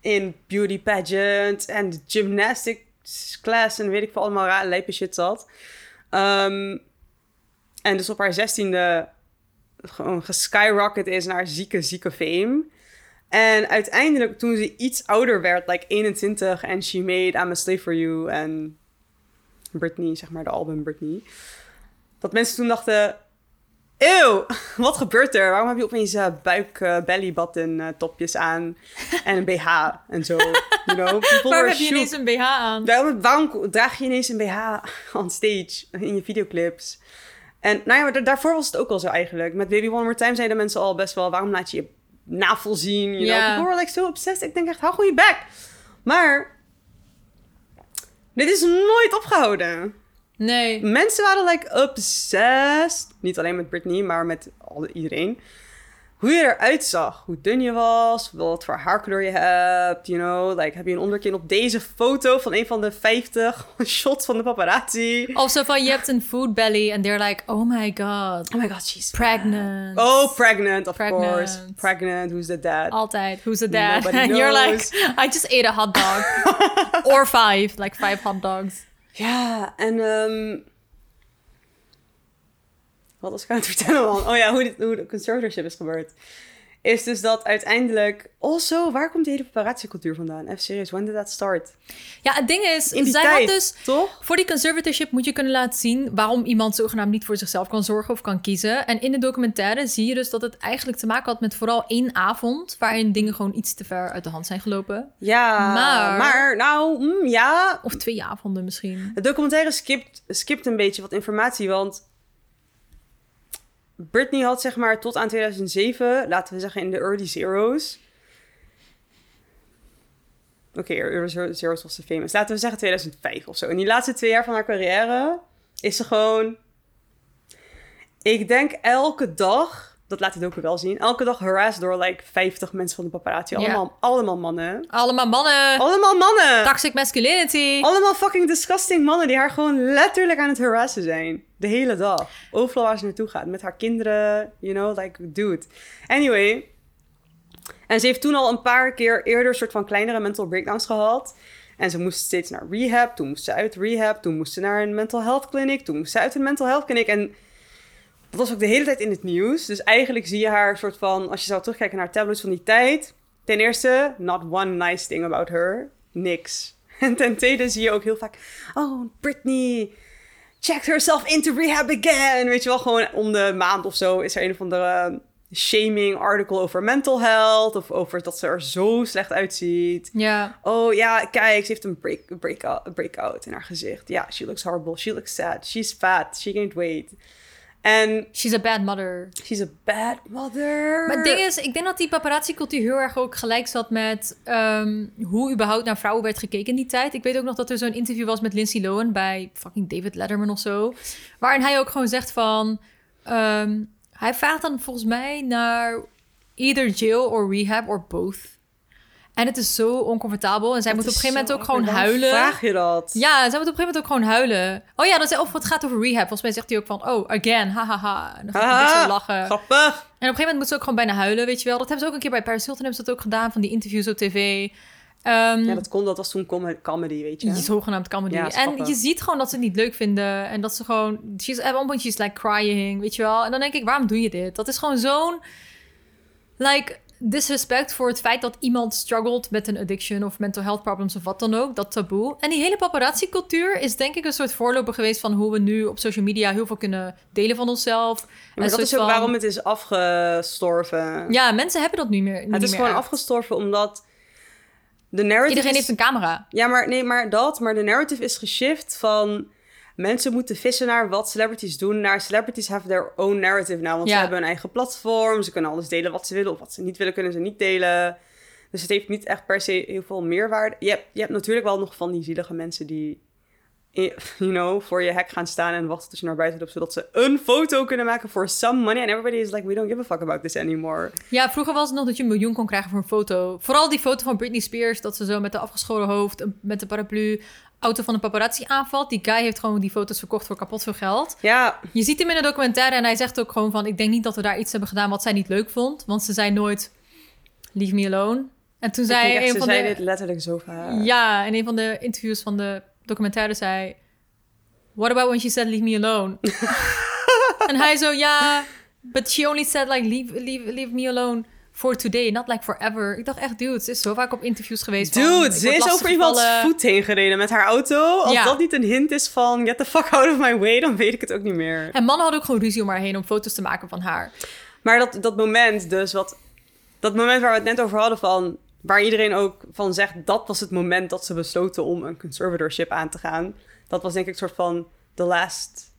in beauty pageant en gymnastics class en weet ik veel allemaal raar lijpe shit zat. Ehm, en dus op haar zestiende gewoon geskyrocket is naar zieke, zieke fame. En uiteindelijk, toen ze iets ouder werd, like 21, en she made I'm a Slave for You en Britney, zeg maar, de album Britney. Dat mensen toen dachten, eeuw, wat gebeurt er? Waarom heb je opeens eh, buik, eh, belly button eh, topjes aan en een BH en zo? You know, people Waarom heb je ineens een BH aan? Waarom, waarom draag je ineens een BH on stage in je videoclips? En nou ja, maar daarvoor was het ook al zo eigenlijk. Met Baby One More Time zeiden mensen al best wel... waarom laat je je navel zien? You Ja. know? People were like so obsessed. Ik denk echt, hou gewoon je bek. Maar dit is nooit opgehouden. Nee. Mensen waren like obsessed. Niet alleen met Britney, maar met iedereen. Hoe je eruit zag. Hoe dun je was. Wat voor haarkleur je hebt. You know, like heb je een onderkin op deze foto van een van de 50 shots van de paparazzi. Of zo van, je hebt een food belly en they're like, oh my god, Oh my god, she's pregnant. Oh, pregnant, of Pregnant. course. Pregnant, who's the dad? Altijd. Who's the dad? And you're like, I just ate a hot dog. Or five. Like five hot dogs. Ja, en ehm wat was ik aan het vertellen, man? Oh ja, hoe, dit, hoe de conservatorship is gebeurd. Is dus dat uiteindelijk... Also, waar komt die hele paparazzi-cultuur vandaan? Even serieus, when did that start? Ja, het ding is, zij tijd, had dus... toch? Voor die conservatorship moet je kunnen laten zien waarom iemand zogenaamd niet voor zichzelf kan zorgen of kan kiezen. En in de documentaire zie je dus dat het eigenlijk te maken had met vooral één avond waarin dingen gewoon iets te ver uit de hand zijn gelopen. Ja, Maar- maar, nou, mm, ja. Of twee avonden misschien. Het documentaire skipt, skipt een beetje wat informatie, want... Britney had zeg maar tot aan 2007, laten we zeggen in de early zeros... Oké, early zero- zeros was ze famous. Laten we zeggen 2005 of zo. In die laatste twee jaar van haar carrière is ze gewoon... Ik denk elke dag dat laat het ook wel zien. Elke dag harassed door like 50 mensen van de paparazzi. Ja. Allemaal, allemaal mannen. Allemaal mannen. Allemaal mannen! Toxic masculinity. Allemaal fucking disgusting mannen die haar gewoon letterlijk aan het harassen zijn. De hele dag. Overal waar ze naartoe gaat. Met haar kinderen, you know, like, dude. Anyway. En ze heeft toen al een paar keer eerder soort van kleinere mental breakdowns gehad. En ze moest steeds naar rehab. Toen moest ze uit rehab. Toen moest ze naar een mental health clinic. Toen moest ze uit een mental health clinic. En dat was ook de hele tijd in het nieuws. Dus eigenlijk zie je haar soort van... Als je zou terugkijken naar tabloids van die tijd... Ten eerste, not one nice thing about her. Niks. En ten tweede zie je ook heel vaak... Oh, Britney checked herself into rehab again. Weet je wel, gewoon om de maand of zo... is er een of andere shaming article over mental health... of over dat ze er zo slecht uitziet. Ja. Oh ja, kijk, ze heeft een break, breakout, breakout in haar gezicht. Ja, she looks horrible. She looks sad. She's fat. She gained weight. En She's a bad mother. she's a bad mother. Maar het ding is, ik denk dat die paparazzi-cultuur heel erg ook gelijk zat met ehm, hoe überhaupt naar vrouwen werd gekeken in die tijd. Ik weet ook nog dat er zo'n interview was met Lindsay Lohan bij fucking David Letterman of zo. Waarin hij ook gewoon zegt van... ehm, hij vraagt dan volgens mij naar either jail or rehab or both. En het is zo oncomfortabel. En zij moet op een gegeven moment ook gewoon huilen. vraag je dat? Ja, zij moet op een gegeven moment ook gewoon huilen. Oh ja, dat is, of het gaat over rehab. Volgens mij zegt hij ook van, oh, again, hahaha. En dan gaat hij een beetje lachen. Grappig. En op een gegeven moment moet ze ook gewoon bijna huilen, weet je wel. Dat hebben ze ook een keer bij Paris Hilton hebben ze dat ook gedaan, van die interviews op tv. Ehm Ja, dat kon, dat was toen com- comedy, weet je. die zogenaamd comedy. Ja, en je ziet gewoon dat ze het niet leuk vinden. En dat ze gewoon... She's, at one point she's like crying, weet je wel. En dan denk ik, waarom doe je dit? Dat is gewoon zo'n... Like, disrespect voor het feit dat iemand struggelt met een addiction... of mental health problems of wat dan ook. Dat taboe. En die hele paparazzi-cultuur is denk ik een soort voorloper geweest... van hoe we nu op social media heel veel kunnen delen van onszelf. Maar dat soort is ook van- waarom het is afgestorven. Ja, mensen hebben dat nu meer. het is gewoon afgestorven omdat de narrative... Iedereen is- heeft een camera. Ja, maar nee, maar dat. Maar de narrative is geshift van mensen moeten vissen naar wat celebrities doen. Naar celebrities have their own narrative nou. Want Ja. ze hebben een eigen platform. Ze kunnen alles delen wat ze willen. Of wat ze niet willen, kunnen ze niet delen. Dus het heeft niet echt per se heel veel meerwaarde. Je hebt, je hebt natuurlijk wel nog van die zielige mensen die... You know, voor je hek gaan staan en wachten je naar buiten loopt, zodat ze een foto kunnen maken voor some money. And everybody is like, we don't give a fuck about this anymore. Ja, vroeger was het nog dat je een miljoen kon krijgen voor een foto. Vooral die foto van Britney Spears, dat ze zo met de afgeschoren hoofd, met de paraplu, auto van een paparazzi aanvalt. Die guy heeft gewoon die foto's verkocht voor kapot veel geld. Ja, Je ziet hem in een documentaire en hij zegt ook gewoon van... ik denk niet dat we daar iets hebben gedaan wat zij niet leuk vond. Want ze zei nooit, leave me alone. En toen ik zei echt, een ze van zei de... dit letterlijk zo vaak. Ja, in een van de interviews van de documentaire zei... What about when she said leave me alone? en hij zo, ja, but she only said like leave, leave, leave me alone for today, not like forever. Ik dacht echt, dude, ze is zo vaak op interviews geweest Dude, ze is over iemands voet heen gereden met haar auto. Als Ja. dat niet een hint is van get the fuck out of my way, dan weet ik het ook niet meer. En mannen hadden ook gewoon ruzie om haar heen om foto's te maken van haar. Maar dat, dat moment dus, wat, dat moment waar we het net over hadden van, waar iedereen ook van zegt, dat was het moment dat ze besloten om een conservatorship aan te gaan. Dat was denk ik een soort van the last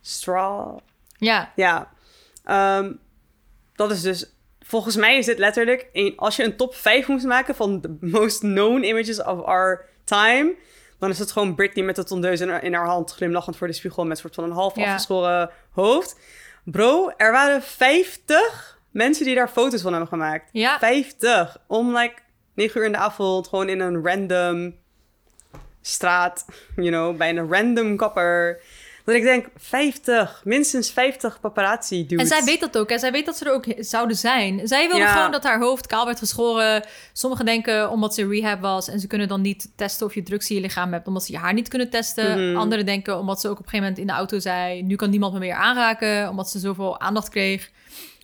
straw. Ja, Ja, Ehm, dat is dus. Volgens mij is dit letterlijk. Een, als je een top 5 moest maken van de most known images of our time. Dan is het gewoon Britney met de tondeus in haar, in haar hand glimlachend voor de spiegel met een soort van een half Ja. afgeschoren hoofd. Bro, er waren 50 mensen die daar foto's van hebben gemaakt. ja. 50. Om like 9 uur in de avond, gewoon in een random straat, you know, bij een random kapper. Dat ik denk, 50, minstens 50 paparazzi dudes. En zij weet dat ook. En zij weet dat ze er ook zouden zijn. Zij wilde Ja. gewoon dat haar hoofd kaal werd geschoren. Sommigen denken omdat ze rehab was. En ze kunnen dan niet testen of je drugs in je lichaam hebt. Omdat ze je haar niet kunnen testen. Mhm. Anderen denken omdat ze ook op een gegeven moment in de auto zei... nu kan niemand me meer aanraken. Omdat ze zoveel aandacht kreeg.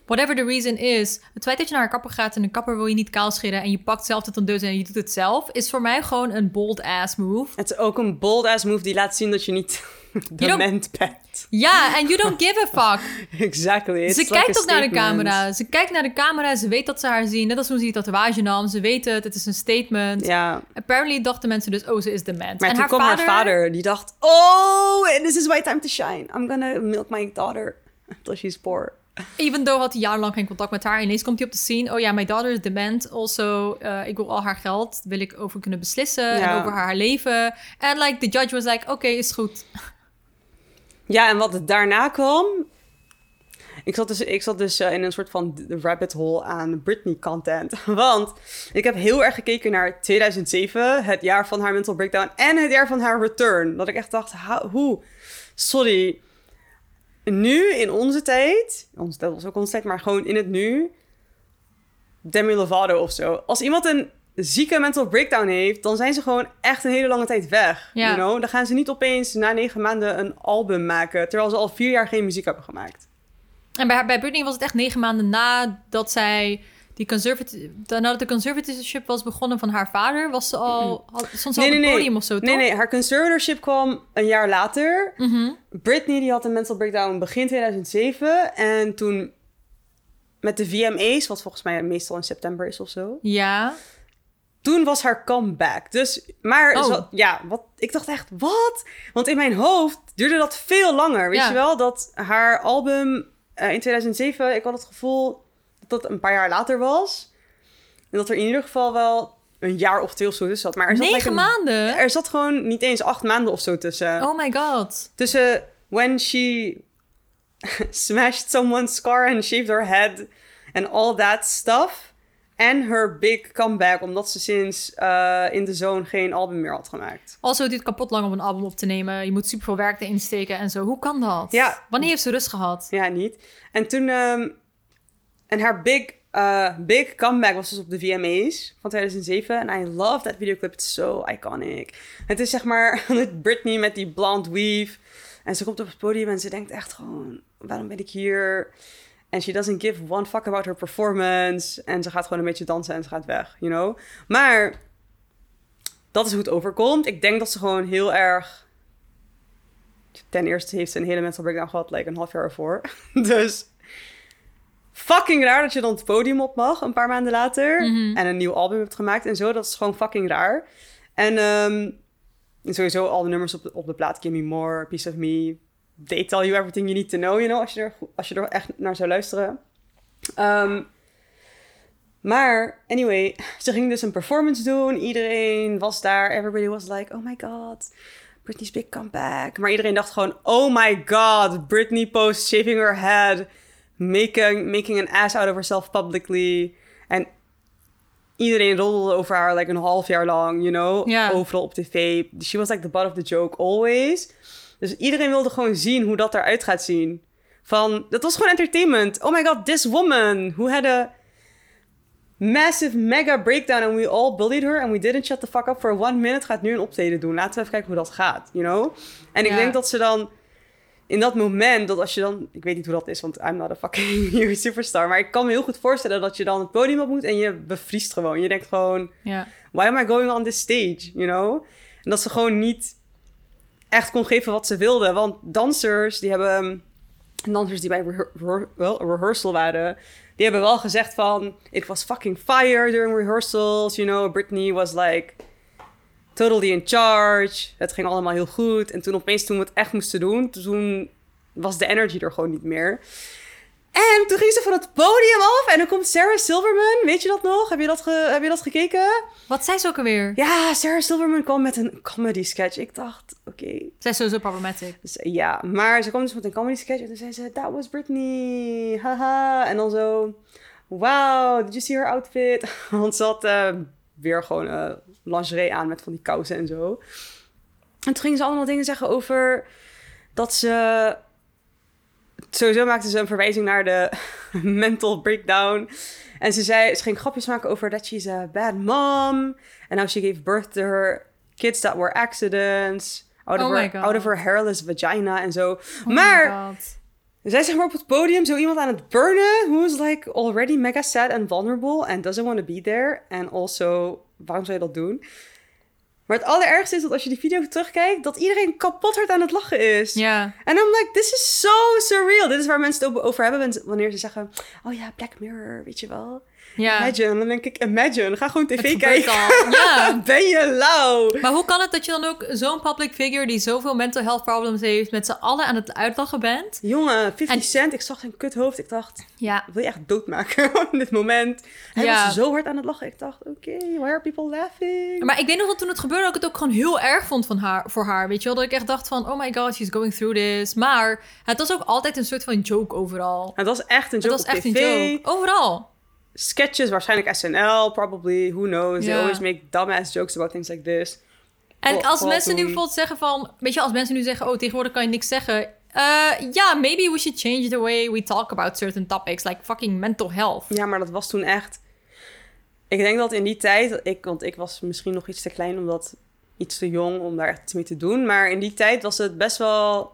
Whatever the reason is. Het feit dat je naar een kapper gaat en een kapper wil je niet kaal scheren... en je pakt zelf de tondeus en je doet het zelf... is voor mij gewoon een bold-ass move. Het is ook een bold-ass move die laat zien dat je niet dement bent. Ja, en you don't give a fuck. Exactly. It's Ze kijkt ook naar de camera. Ze kijkt naar de camera. Ze weet dat ze haar zien. Net als toen ze die tatoeage nam. Ze weet het. Het is een statement. Ja, Apparently dachten mensen dus, oh, ze is dement. maar en toen haar kwam vader, haar vader, die dacht... Oh, this is my time to shine. I'm gonna milk my daughter until she's poor. Even though had hij jarenlang geen contact met haar. Ineens komt hij op de scene. Oh ja, my daughter is dement. Also, eh, ik wil al haar geld. Wil ik over kunnen beslissen. Ja. En over haar leven. En like, the judge was like, oké, is goed. Ja, en wat daarna kwam... Ik zat dus, ik zat dus eh, in een soort van rabbit hole aan Britney-content. Want ik heb heel erg gekeken naar 2007, het jaar van haar mental breakdown... en het jaar van haar return. Dat ik echt dacht, hoe? Sorry. Nu, in onze tijd... Ons, dat was ook onze tijd, maar gewoon in het nu... Demi Lovato of zo. Als iemand een zieke mental breakdown heeft... dan zijn ze gewoon echt een hele lange tijd weg. Ja. You know? Dan gaan ze niet opeens na negen maanden een album maken... terwijl ze al vier jaar geen muziek hebben gemaakt. En bij, haar- bij Britney was het echt negen maanden nadat zij die conservative, nadat de conservatorship was begonnen van haar vader, was ze al, had, stond ze al op het podium of zo, toch? Nee, nee, haar conservatorship kwam een jaar later. Mhm. Britney die had een mental breakdown begin 2007. En toen met de VMA's, wat volgens mij meestal in september is of zo. Ja. Toen was haar comeback. Dus, maar Oh. ja, wat, ik dacht echt, wat? Want in mijn hoofd duurde dat veel langer. Weet Ja. je wel, dat haar album eh, in 2007, ik had het gevoel dat een paar jaar later was. En dat er in ieder geval wel een jaar of twee of zo tussen zat. Maar er zat Negen like een- maanden? Er zat gewoon niet eens acht maanden of zo tussen. Oh my god. Tussen when she smashed someone's car and shaved her head and all that stuff. En her big comeback, omdat ze sinds eh, In The Zone geen album meer had gemaakt. Also, het duurt kapot lang om een album op te nemen. Je moet super veel werk erin steken en zo. Hoe kan dat? Ja. Wanneer heeft ze rust gehad? Ja, niet. En toen... ehm, en haar big, eh, big comeback was dus op de VMA's van 2007. En I love that videoclip. It's so iconic. Het is zeg maar Britney met die blonde weave. En ze komt op het podium en ze denkt echt gewoon... Waarom ben ik hier? En she doesn't give one fuck about her performance. En ze gaat gewoon een beetje dansen en ze gaat weg, you know? Maar dat is hoe het overkomt. Ik denk dat ze gewoon heel erg... Ten eerste heeft ze een hele mental breakdown gehad, like een half jaar ervoor. dus fucking raar dat je dan het podium op mag een paar maanden later. Mhm. En een nieuw album hebt gemaakt en zo. Dat is gewoon fucking raar. En ehm, sowieso al de nummers op de, op de plaat. Give Me More, Piece of Me. They tell you everything you need to know, you know. Als je er, als je er echt naar zou luisteren. Ehm, maar, anyway, ze ging dus een performance doen. Iedereen was daar. Everybody was like, oh my god. Britney's big comeback. Maar iedereen dacht gewoon, oh my god. Britney post shaving her head. Making, making an ass out of herself publicly. En iedereen roddelde over haar like een half jaar lang, you know. Overal op tv. She was like the butt of the joke always. Dus iedereen wilde gewoon zien hoe dat eruit gaat zien. Van, dat was gewoon entertainment. Oh my god, this woman who had a massive mega breakdown and we all bullied her and we didn't shut the fuck up for one minute gaat nu een optreden doen. Laten we even kijken hoe dat gaat, you know? En ik denk dat ze dan in dat moment, dat als je dan... Ik weet niet hoe dat is, want I'm not a fucking huge superstar. Maar ik kan me heel goed voorstellen dat je dan het podium op moet en je bevriest gewoon. Je denkt gewoon, Ja. why am I going on this stage, you know? En dat ze gewoon niet echt kon geven wat ze wilde. Want dansers, die hebben... Dansers die bij wel, rehearsal waren... Die hebben wel gezegd van... It was fucking fire during rehearsals, you know? Britney was like... Totally in charge. Het ging allemaal heel goed. En toen opeens, toen we het echt moesten doen... Toen was de energy er gewoon niet meer. En toen ging ze van het podium af. En dan komt Sarah Silverman. Weet je dat nog? Heb je dat, ge- heb je dat gekeken? Wat zei ze ook alweer? Ja, Sarah Silverman kwam met een comedy sketch. Ik dacht, oké. Zij is sowieso problematic. Dus, ja, maar ze kwam dus met een comedy sketch en toen zei ze, that was Britney, haha. En dan zo, wow, did you see her outfit? Want ze had eh, weer gewoon eh, lingerie aan met van die kousen en zo. En toen gingen ze allemaal dingen zeggen over dat ze... Sowieso maakte ze een verwijzing naar de mental breakdown. En ze zei, ze ging grapjes maken over dat she's a bad mom. And how she gave birth to her kids that were accidents. Out of, Oh my her, out of her hairless vagina en zo. Oh maar. Zij zeg maar op het podium zo iemand aan het burnen... who is like already mega sad and vulnerable... and doesn't want to be there. And also, waarom zou je dat doen? Maar het allerergste is dat als je die video terugkijkt... dat iedereen kapot hard aan het lachen is. Ja. En I'm like, this is so surreal. Dit is waar mensen het over hebben wanneer ze zeggen... Oh ja, Black Mirror, weet je wel. Ja. Imagine. Dan denk ik, imagine. Ga gewoon Het tv kijken. Ja. ben je lauw? Maar hoe kan het dat je dan ook zo'n public figure die zoveel mental health problems heeft, met z'n allen aan het uitlachen bent? Jongen, 50 En- Cent. Ik zag zijn kuthoofd. Ik dacht, Ja. wil je echt doodmaken in dit moment? Hij Ja. was zo hard aan het lachen. Ik dacht, oké, why are people laughing? Maar ik weet nog dat toen het gebeurde, dat ik het ook gewoon heel erg vond van haar, voor haar. Weet je wel, dat ik echt dacht van, oh my god, she's going through this. Maar het was ook altijd een soort van joke overal. Het was echt een Het joke was op echt tv. een joke. Overal. Sketches, waarschijnlijk SNL, probably. Who knows? They always make dumbass jokes about things like this. En als mensen nu bijvoorbeeld zeggen van... Weet je, als mensen nu zeggen... Oh, tegenwoordig kan je niks zeggen. Eh, Ja, maybe we should change the way we talk about certain topics. Like fucking mental health. Ja, maar dat was toen echt... Ik denk dat in die tijd... Ik, want ik was misschien nog iets te klein om dat... Iets te jong om daar echt iets mee te doen. Maar in die tijd was het best wel...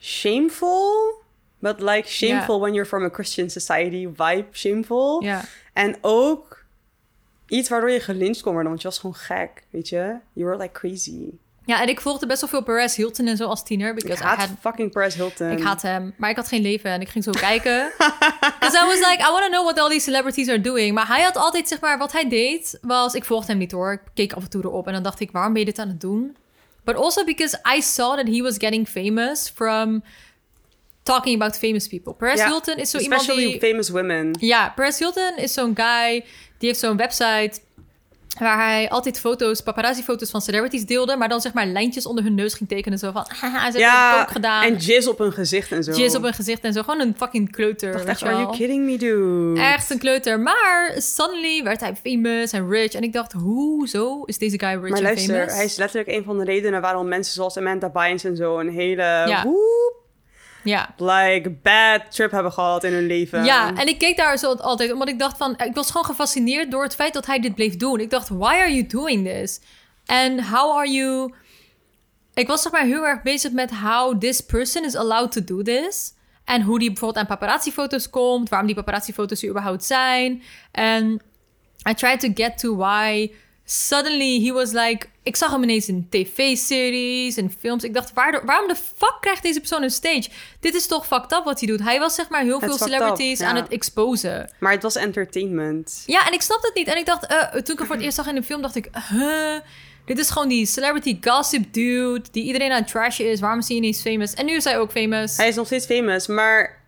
Shameful. But like shameful when you're from a Christian society vibe. Shameful. Ja. En ook iets waardoor je gelincht kon worden. Want je was gewoon gek, weet je? You were like crazy. ja, en ik volgde best wel veel Perez Hilton en zo als tiener. Ik I haat had fucking Paris Hilton. Ik haat hem, maar ik had geen leven en ik ging zo kijken. Because I was like, I want to know what all these celebrities are doing. Maar hij had altijd, zeg maar, wat hij deed was... Ik volgde hem niet hoor, ik keek af en toe erop en dan dacht ik, waarom ben je dit aan het doen? But also because I saw that he was getting famous from talking about famous people. Perez Ja, Hilton is zo iemand Especially die... famous women. Ja, Perez Hilton is zo'n guy, die heeft zo'n website waar hij altijd foto's, paparazzi-foto's van celebrities deelde, maar dan zeg maar lijntjes onder hun neus ging tekenen. Zo van, haha, ze hebben het ook gedaan. en jizz op hun gezicht en zo. Jizz op een gezicht en zo. Gewoon een fucking kleuter. Dacht echt, are you kidding me, dude? Echt een kleuter. Maar suddenly werd hij famous en rich. En ik dacht, hoezo is deze guy rich Maar en luister, famous? hij is letterlijk een van de redenen waarom mensen zoals Amanda Bynes en zo een hele Ja. Ja. like bad trip hebben gehad in hun leven. Ja, en ik keek daar zo altijd, omdat ik dacht van, ik was gewoon gefascineerd door het feit dat hij dit bleef doen. Ik dacht, why are you doing this? And how are you... Ik was zeg maar heel erg bezig met how this person is allowed to do this. En hoe die bijvoorbeeld aan paparazzi-foto's komt, waarom die paparazzi-foto's er überhaupt zijn. En I tried to get to why suddenly he was like... Ik zag hem ineens in tv-series en films. Ik dacht, waar, waarom de fuck krijgt deze persoon een stage? Dit is toch fucked up wat hij doet? Hij was zeg maar heel Het veel celebrities up, aan het exposen. Maar het was entertainment. Ja, en ik snapte het niet. En ik dacht, eh, toen ik hem voor het eerst zag in de film, dacht ik... Huh, dit is gewoon die celebrity gossip dude... die iedereen aan het trashen is. Waarom is hij ineens famous? En nu is hij ook famous. Hij is nog steeds famous, maar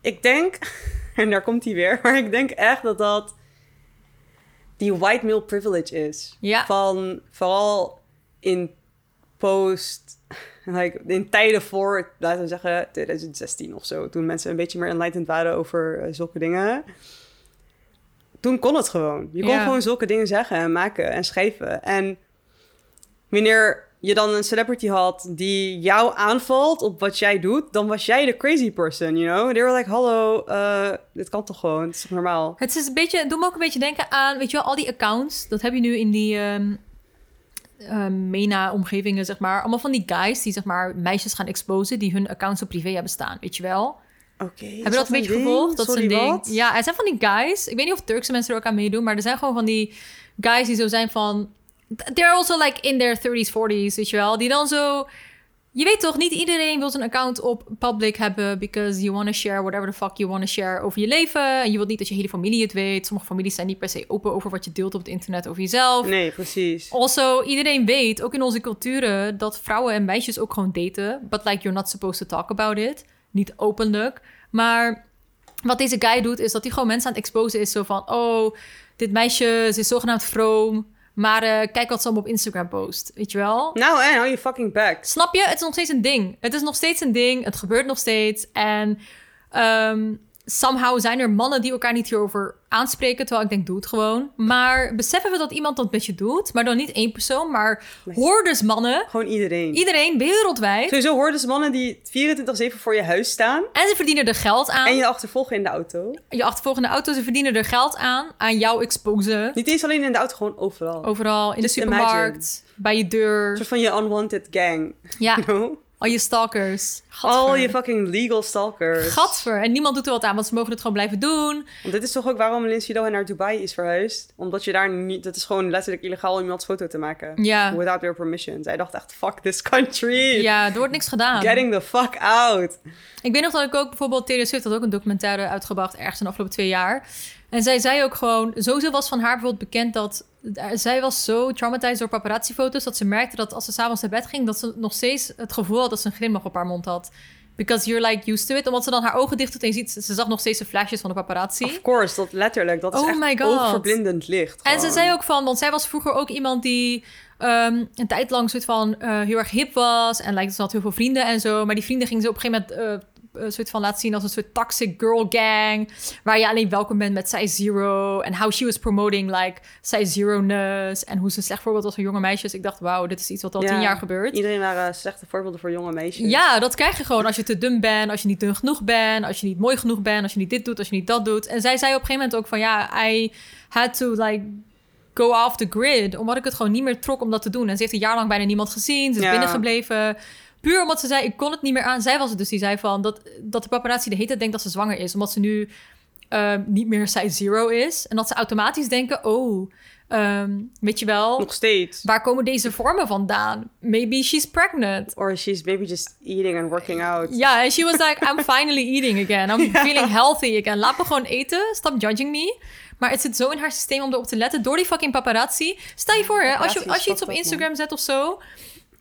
ik denk, en daar komt hij weer, maar ik denk echt dat dat die white male privilege is. Ja. Van vooral in post, like, in tijden voor, laten we zeggen 2016 of zo, toen mensen een beetje meer enlightened waren over eh, zulke dingen. Toen kon het gewoon. Je kon Ja. gewoon zulke dingen zeggen en maken en schrijven. En wanneer je dan een celebrity had die jou aanvalt op wat jij doet, dan was jij de crazy person, you know? They were like, hallo, eh, dit kan toch gewoon? Het is toch normaal? Het is een beetje, doet me ook een beetje denken aan, weet je wel, al die accounts. Dat heb je nu in die ehm ehm, MENA-omgevingen, zeg maar. Allemaal van die guys die, zeg maar, meisjes gaan exposen die hun accounts op privé hebben staan, weet je wel. Oké. Heb je dat een beetje gevolgd? Dat is Sorry, een ding. wat? Ja, er zijn van die guys. Ik weet niet of Turkse mensen er ook aan meedoen, maar er zijn gewoon van die guys die zo zijn van. They're also like in their 30s, 40s, weet je wel. Die dan zo. Je weet toch, niet iedereen wil zijn account op public hebben because you want to share whatever the fuck you want to share over je leven. En je wilt niet dat je hele familie het weet. Sommige families zijn niet per se open over wat je deelt op het internet over jezelf. Nee, precies. Also, iedereen weet, ook in onze culturen, dat vrouwen en meisjes ook gewoon daten. But like, you're not supposed to talk about it. Niet openlijk. Maar wat deze guy doet, is dat hij gewoon mensen aan het exposen is. Zo van, oh, dit meisje, ze is zogenaamd vroom. Maar eh, kijk wat ze allemaal op Instagram post. Weet je wel? Nou, en hou je fucking back. Snap je? Het is nog steeds een ding. Het is nog steeds een ding. Het gebeurt nog steeds. En ehm, somehow zijn er mannen die elkaar niet hierover aanspreken. Terwijl ik denk, doe het gewoon. Maar beseffen we dat iemand dat met je doet? Maar dan niet één persoon, maar hordes mannen. Gewoon iedereen. Iedereen wereldwijd. Sowieso hoorden ze mannen die 24-7 voor je huis staan En ze verdienen er geld aan. en Je... je achtervolgen in de auto. achtervolgende auto, ze verdienen er geld aan. Aan jou exposen. Niet eens alleen in de auto, gewoon overal. Overal, in Just de supermarkt, bij je Een deur. soort van je unwanted gang. Ja, You know? Al je stalkers. Al je fucking legal stalkers. Gadver. En niemand doet er wat aan, want ze mogen het gewoon blijven doen. Want dit is toch ook waarom Lindsay Lohan naar Dubai is verhuisd? Omdat je daar niet... Het is gewoon letterlijk illegaal om iemands foto te maken. Ja. Without their permission. Zij dacht echt, fuck this country. Ja, er wordt niks gedaan. Getting the fuck out. Ik weet nog dat ik ook bijvoorbeeld Taylor Swift had ook een documentaire uitgebracht ergens in de afgelopen twee jaar. En zij zei ook gewoon, sowieso was van haar bijvoorbeeld bekend dat zij was zo traumatized door paparazzi-foto's dat ze merkte dat als ze s'avonds naar bed ging, dat ze nog steeds het gevoel had dat ze een glimlach op haar mond had. Because you're like used to it. Omdat ze dan haar ogen dicht doet en je ziet, ze zag nog steeds de flashes van de paparazzi. Of course, dat letterlijk. Dat is Oh echt my God. oogverblindend licht. En ze zei ook van, want zij was vroeger ook iemand die ehm, een tijd lang soort van eh, heel erg hip was. En lijkt ze had heel veel vrienden en zo. Maar die vrienden gingen ze op een gegeven moment eh, een soort van laten zien als een soort toxic girl gang. Waar je alleen welkom bent met size zero. En how she was promoting like size zero-ness. En hoe ze een slecht voorbeeld was voor jonge meisjes. Ik dacht, wauw, dit is iets wat al Ja. tien jaar gebeurt. Iedereen waren slechte voorbeelden voor jonge meisjes. Ja, dat krijg je gewoon als je te dun bent, als je niet dun genoeg bent, als je niet mooi genoeg bent, als je niet dit doet, als je niet dat doet. En zij zei op een gegeven moment ook van ja, I had to like go off the grid, omdat ik het gewoon niet meer trok om dat te doen. En ze heeft een jaar lang bijna niemand gezien, ze is Ja. binnengebleven. Puur omdat ze zei, ik kon het niet meer aan. Zij was het dus die zei van dat, dat de paparazzi de hele tijd denkt dat ze zwanger is, omdat ze nu eh, niet meer size zero is. En dat ze automatisch denken, oh, ehm, weet je wel, Nog steeds. waar komen deze vormen vandaan? Maybe she's pregnant. Or she's maybe just eating and working out. Ja, en she was like, I'm finally eating again. I'm feeling healthy again. Laat me gewoon eten. Stop judging me. Maar het zit zo in haar systeem om erop te letten door die fucking paparazzi. Stel je voor, hè, als je, als je iets op Instagram zet of zo.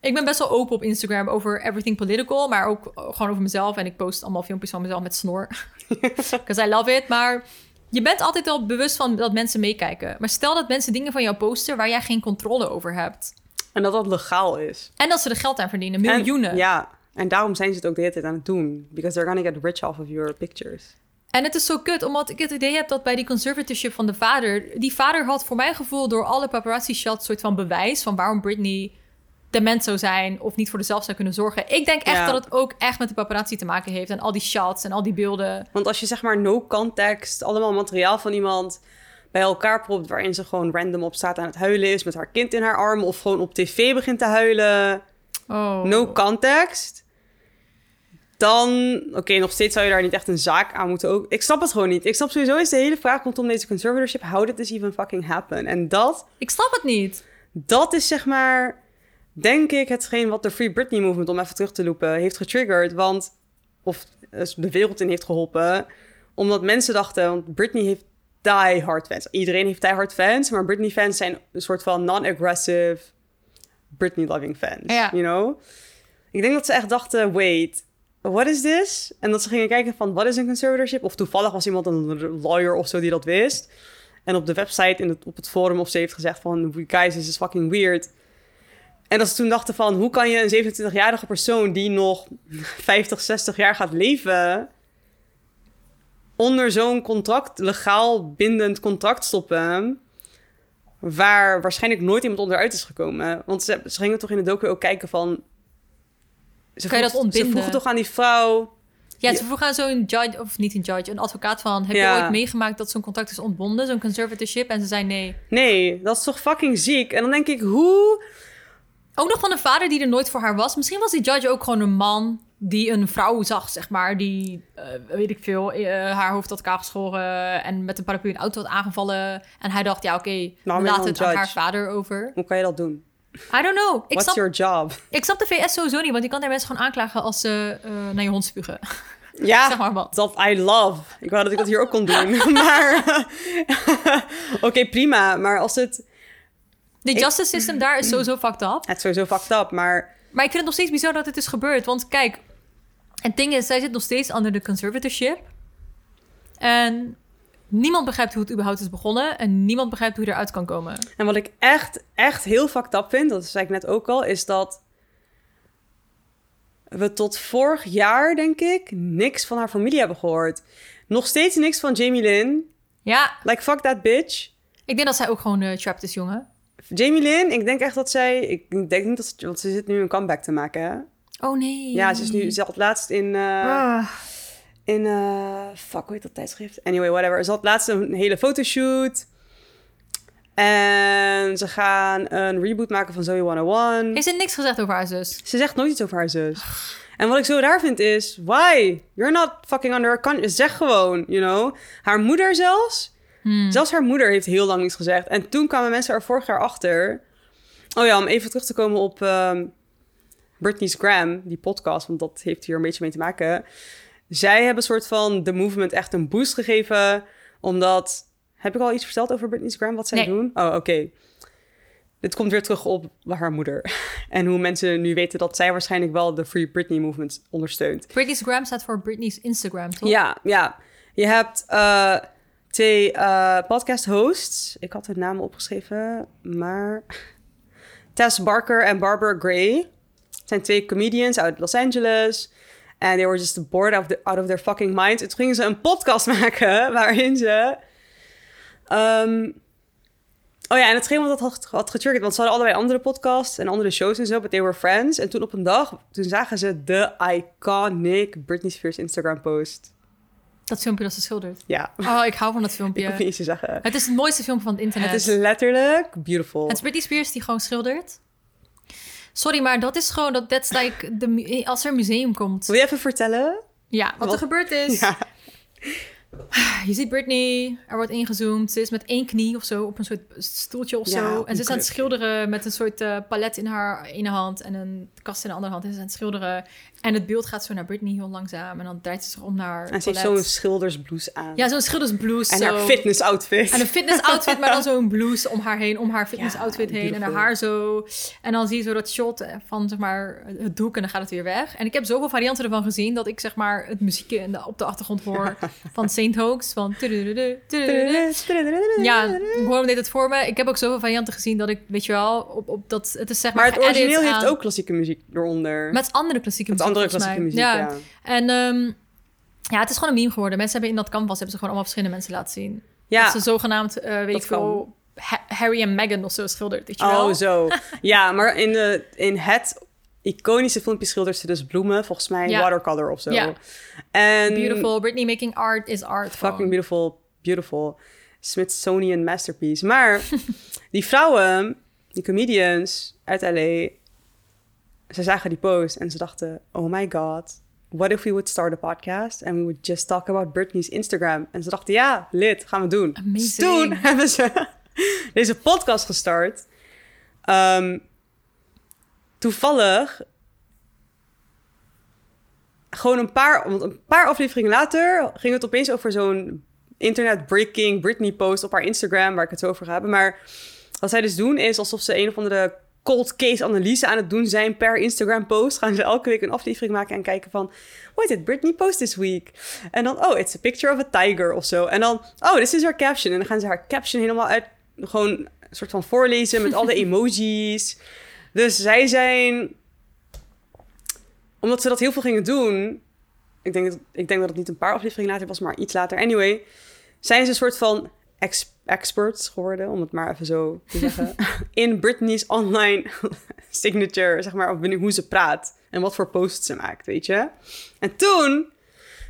Ik ben best wel open op Instagram over everything political, maar ook gewoon over mezelf. En ik post allemaal filmpjes van mezelf met snor. Because I love it. Maar je bent altijd wel bewust van dat mensen meekijken. Maar stel dat mensen dingen van jou posten waar jij geen controle over hebt. En dat dat legaal is. En dat ze er geld aan verdienen, En- miljoenen. ja. En daarom zijn ze het ook de hele tijd aan het doen. Because they're gonna get rich off of your pictures. En het is zo kut, omdat ik het idee heb dat bij die conservatorship van de vader... Die vader had voor mijn gevoel door alle paparazzi-shots... soort van bewijs van waarom Britney dement zou zijn... of niet voor zichzelf zou kunnen zorgen. Ik denk echt Ja. dat het ook echt met de paparazzi te maken heeft... en al die shots en al die beelden. Want als je zeg maar no context, allemaal materiaal van iemand bij elkaar propt, waarin ze gewoon random op staat aan het huilen is met haar kind in haar arm, of gewoon op tv begint te huilen, Oh. no context, dan, oké, nog steeds zou je daar niet echt een zaak aan moeten ook. Ik snap het gewoon niet. Ik snap sowieso is de hele vraag rondom deze conservatorship, how did this even fucking happen? En dat, Ik snap het niet. dat is zeg maar, denk ik, hetgeen wat de Free Britney movement, om even terug te lopen, heeft getriggerd. Want, of eh, de wereld in heeft geholpen. Omdat mensen dachten, want Britney heeft die hard fans. Iedereen heeft die hard fans, maar Britney fans zijn een soort van non-aggressive Britney loving fans. Ja. You know? Ik denk dat ze echt dachten, wait, what is this? En dat ze gingen kijken van, wat is een conservatorship? Of toevallig was iemand een lawyer of zo die dat wist. En op de website, in het, op het forum of ze heeft gezegd van... Guys, this is fucking weird. En dat ze toen dachten van... Hoe kan je een 27-jarige persoon die nog 50, 60 jaar gaat leven... onder zo'n contract, legaal bindend contract stoppen... waar waarschijnlijk nooit iemand onderuit is gekomen. Want ze, ze gingen toch in de docu ook kijken van... Ze Kan je dat vroeg- ontbinden? Ze vroegen toch aan die vrouw... Ja, ze vroegen aan zo'n judge, of niet een judge, een advocaat van... heb Ja. je ooit meegemaakt dat zo'n contract is ontbonden, zo'n conservatorship? En ze zei nee. Nee, dat is toch fucking ziek? En dan denk ik, hoe... Ook nog van een vader die er nooit voor haar was. Misschien was die judge ook gewoon een man die een vrouw zag, zeg maar. Die, eh, weet ik veel, eh, haar hoofd had kaalgeschoren en met een paraplu een auto had aangevallen. En hij dacht, ja oké, Nou, je laten dan het aan haar vader over. Hoe kan je dat doen? I don't know. Ik What's snap, your job? ik snap de VS sowieso niet, want je kan daar mensen gewoon aanklagen als ze eh, naar je hond spugen. Ja, Zeg maar wat. dat I love. Ik wou dat ik dat hier ook kon doen. maar oké, prima. Maar als het... De Ik- justice system daar is sowieso fucked up. Het is sowieso fucked up, maar... Maar ik vind het nog steeds bizar dat dit is gebeurd. Want kijk, het ding is, zij zit nog steeds onder de conservatorship. En niemand begrijpt hoe het überhaupt is begonnen. En niemand begrijpt hoe je eruit kan komen. En wat ik echt, echt heel fucked up vind, dat zei ik net ook al, is dat we tot vorig jaar, denk ik, niks van haar familie hebben gehoord. Nog steeds niks van Jamie Lynn. Ja, Like, fuck that bitch. ik denk dat zij ook gewoon eh trapped is, jongen. Jamie Lynn, ik denk echt dat zij... Ik denk niet dat ze... Want ze zit nu een comeback te maken, hè? Oh nee. Ja, ze is nu... Ze had laatst in... eh, Ah. in eh fuck, hoe heet dat tijdschrift? Anyway, whatever. Ze had laatst een hele fotoshoot. En ze gaan een reboot maken van Zoe 101. Heeft ze niks gezegd over haar zus? Ze zegt nooit iets over haar zus. En wat ik zo raar vind is, why? You're not fucking under her Zeg gewoon, you know. Haar moeder zelfs. Hmm. Zelfs haar moeder heeft heel lang niets gezegd. En toen kwamen mensen er vorig jaar achter. Oh ja, om even terug te komen op ehm Britney's Gram, die podcast, want dat heeft hier een beetje mee te maken. Zij hebben een soort van de movement echt een boost gegeven, omdat... Heb ik al iets verteld over Britney's Gram, wat zij Nee. doen? Oh, oké. Dit komt weer terug op haar moeder. En hoe mensen nu weten dat zij waarschijnlijk wel de Free Britney movement ondersteunt. Britney's Gram staat voor Britney's Instagram, toch? Ja, ja. Je hebt eh, twee eh, podcast hosts. Ik had hun namen opgeschreven, maar... Tess Barker en Barbara Gray. Het zijn twee comedians uit Los Angeles. En they were just bored of, the- out of their fucking mind. En toen gingen ze een podcast maken waarin ze... ehm, oh ja, en hetgeen wat dat had, had getriggerd... want ze hadden allebei andere podcasts en andere shows en zo... but they were friends. En toen op een dag, toen zagen ze de iconic Britney Spears Instagram post. Dat filmpje dat ze schildert. Ja, Oh, ik hou van dat ik filmpje. hoef niet eens te zeggen. Het is het mooiste filmpje van het internet. Het is letterlijk beautiful. Het is Britney Spears die gewoon schildert. Sorry, maar dat is gewoon... Dat that's like de, als er een museum komt. Wil je even vertellen? Ja, wat, Wat- er gebeurd is. Ja. Je ziet Britney, er wordt ingezoomd. Ze is met één knie of zo op een soort stoeltje of Ja, zo. En ze is aan het schilderen met een soort eh, palet in haar ene hand en een kast in de andere hand. Is aan het schilderen. En het beeld gaat zo naar Britney heel langzaam. En dan draait ze zich om naar En ze heeft zo'n schildersblouse aan. Ja, zo'n schildersblouse. en zo. haar fitness outfit. En een fitness outfit, maar dan zo'n blouse om haar heen, om haar fitness Ja, outfit heen. En haar zo. En dan zie je zo dat shot van zeg maar het doek en dan gaat het weer weg. En ik heb zoveel varianten ervan gezien dat ik zeg maar het muziekje in de, op de achtergrond hoor van Saint Hoax. Van tudududu, tudududu. Ja, Google deed het voor me. Ik heb ook zoveel varianten gezien dat ik, weet je wel, op, op dat, het is zeg maar Maar het origineel heeft aan- ook klassieke muziek eronder. Met andere klassieke Met muziek, andere volgens klassieke muziek, ja. En ehm, ja, het is gewoon een meme geworden. Mensen hebben in dat canvas hebben ze gewoon allemaal verschillende mensen laten zien. Ja, Dat ze zogenaamd, eh, weet ik veel, Ha- Harry en Meghan of zo schildert, weet je wel? oh zo. Ja, maar in, de, in het iconische filmpje schildert ze dus bloemen. Volgens mij Ja. watercolor of zo. Ja. En Beautiful. Britney making art is art. Fucking gewoon. beautiful, beautiful. Smithsonian masterpiece. Maar die vrouwen, die comedians uit LA, ze zagen die post en ze dachten: oh my god, what if we would start a podcast and we would just talk about Britney's Instagram? En ze dachten: ja, lid, gaan we doen. Dus toen hebben ze deze podcast gestart. Ehm, toevallig gewoon een paar, want een paar afleveringen later ging het opeens over zo'n internet breaking Britney post op haar Instagram, waar ik het over ga hebben. Maar wat zij dus doen is alsof ze een of andere cold case analyse aan het doen zijn per Instagram post. Gaan ze elke week een aflevering maken en kijken van, what did Britney post this week? En dan, oh, it's a picture of a tiger of zo. En dan, oh, this is her caption. En dan gaan ze haar caption helemaal uit, gewoon een soort van voorlezen met al de emojis. Dus zij zijn omdat ze dat heel veel gingen doen. Ik denk, dat, ik denk dat het niet een paar afleveringen later was, maar iets later. Anyway, zijn ze een soort van ex- experts geworden, om het maar even zo te zeggen. in Britney's online signature, zeg maar, binnen hoe ze praat en wat voor posts ze maakt, weet je. En toen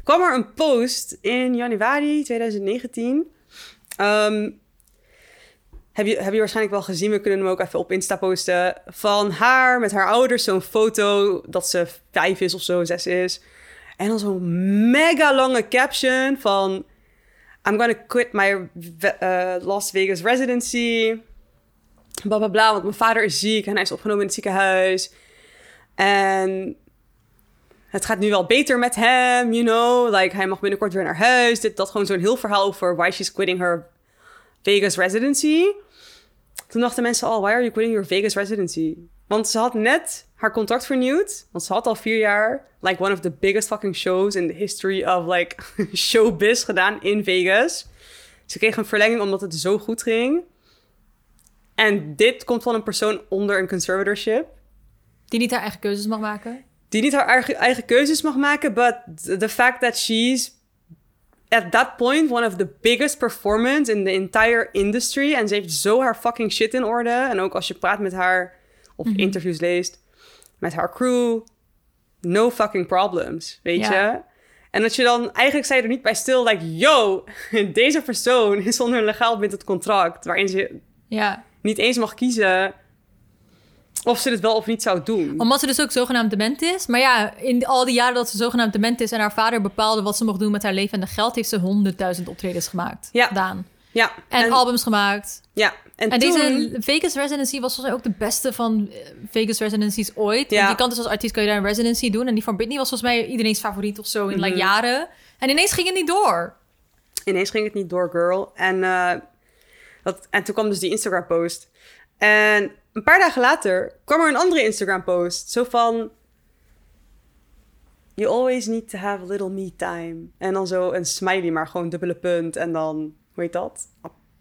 kwam er een post in januari 2019. Ehm, heb je, heb je waarschijnlijk wel gezien, we kunnen hem ook even op Insta posten. Van haar met haar ouders, zo'n foto dat ze vijf is of zo, zes is. En dan zo'n mega lange caption van... I'm gonna quit my eh, Las Vegas residency. Bla bla bla, want mijn vader is ziek en hij is opgenomen in het ziekenhuis. En het gaat nu wel beter met hem, you know. Like, hij mag binnenkort weer naar huis. Dit, dat gewoon zo'n heel verhaal over why she's quitting her Vegas residency. Toen dachten mensen al, why are you quitting your Vegas residency? Want ze had net haar contract vernieuwd. Want ze had al vier jaar, like, one of the biggest fucking shows in the history of, like, showbiz gedaan in Vegas. Ze kreeg een verlenging omdat het zo goed ging. En dit komt van een persoon onder een conservatorship. Die niet haar eigen keuzes mag maken. Die niet haar eigen, eigen keuzes mag maken, but the fact that she's at that point one of the biggest performers in the entire industry. En ze heeft zo haar fucking shit in orde. En ook als je praat met haar of interviews leest met haar crew, no fucking problems, weet Ja. je? En dat je dan, eigenlijk je er niet bij stil, like, yo, deze persoon is onder een legaal bindend contract, waarin ze Ja. niet eens mag kiezen of ze dit wel of niet zou doen. Omdat ze dus ook zogenaamd dement is. Maar ja, in al die jaren dat ze zogenaamd dement is... en haar vader bepaalde wat ze mocht doen met haar leven en de geld... heeft ze honderdduizend optredens gemaakt. Ja. Gedaan. Ja, En, albums gemaakt. ja, en, En toen, deze Vegas Residency was volgens mij ook de beste van eh, Vegas Residencies ooit. Ja. Want je kan dus als artiest kan je daar een residency doen. En die van Britney was volgens mij iedereen's favoriet of zo in like, Mhm. jaren. En ineens ging het niet door. ineens ging het niet door, girl. En, eh, dat, en toen kwam dus die Instagram-post. En een paar dagen later kwam er een andere Instagram-post. Zo van... You always need to have a little me time. En dan zo een smiley, maar gewoon dubbele punt. En dan, hoe heet dat?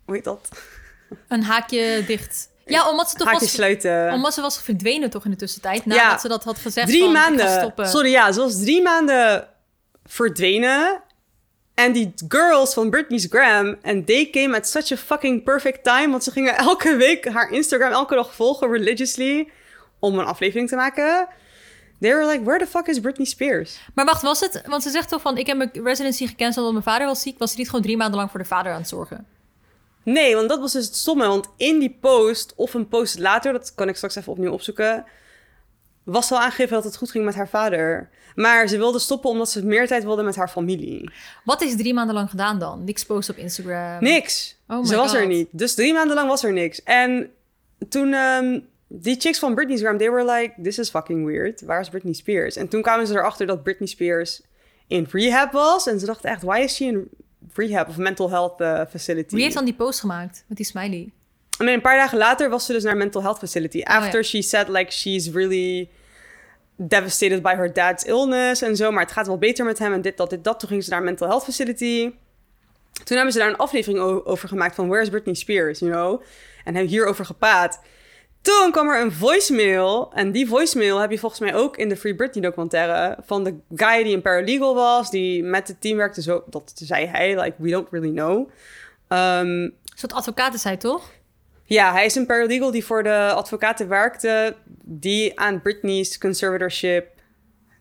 Hoe heet dat? Een haakje dicht. Ja, omdat ze toch Haakje was, sluiten. omdat ze was verdwenen toch in de tussentijd. Nadat Ja. ze dat had gezegd drie van, maanden. Sorry, ja, ze was drie maanden verdwenen. En die girls van Britney's Gram, and they came at such a fucking perfect time. Want ze gingen elke week haar Instagram elke dag volgen religiously om een aflevering te maken. They were like, where the fuck is Britney Spears? Maar wacht, was het... Want ze zegt toch van, ik heb mijn residency gecanceld omdat mijn vader was ziek. Was ze niet gewoon drie maanden lang voor de vader aan het zorgen? Nee, want dat was dus het stomme. Want in die post, of een post later, dat kan ik straks even opnieuw opzoeken, was wel aangegeven dat het goed ging met haar vader. Maar ze wilde stoppen omdat ze meer tijd wilde met haar familie. Wat is drie maanden lang gedaan dan? Niks post op Instagram? Niks. Oh my ze was er niet. Dus drie maanden lang was er niks. En toen ehm, die chicks van Britney's Gram, they were like, this is fucking weird. Waar is Britney Spears? En toen kwamen ze erachter dat Britney Spears in rehab was. En ze dachten echt, why is she in rehab of mental health eh, facility? Wie heeft dan die post gemaakt met die smiley? En een paar dagen later was ze dus naar een mental health facility. After ja. she said like she's really devastated by her dad's illness en zo. Maar het gaat wel beter met hem en dit, dat, dit, dat. Toen ging ze naar een mental health facility. Toen hebben ze daar een aflevering over gemaakt van Where's Britney Spears, you know? En hebben hierover gepraat. Toen kwam er een voicemail. En die voicemail heb je volgens mij ook in de Free Britney documentaire. Van de guy die een paralegal was. Die met het team werkte. Zo, dat zei hij. Like, we don't really know. Ehm, Een soort advocaat is hij, toch? ja, hij is een paralegal die voor de advocaten werkte. Die aan Britney's conservatorship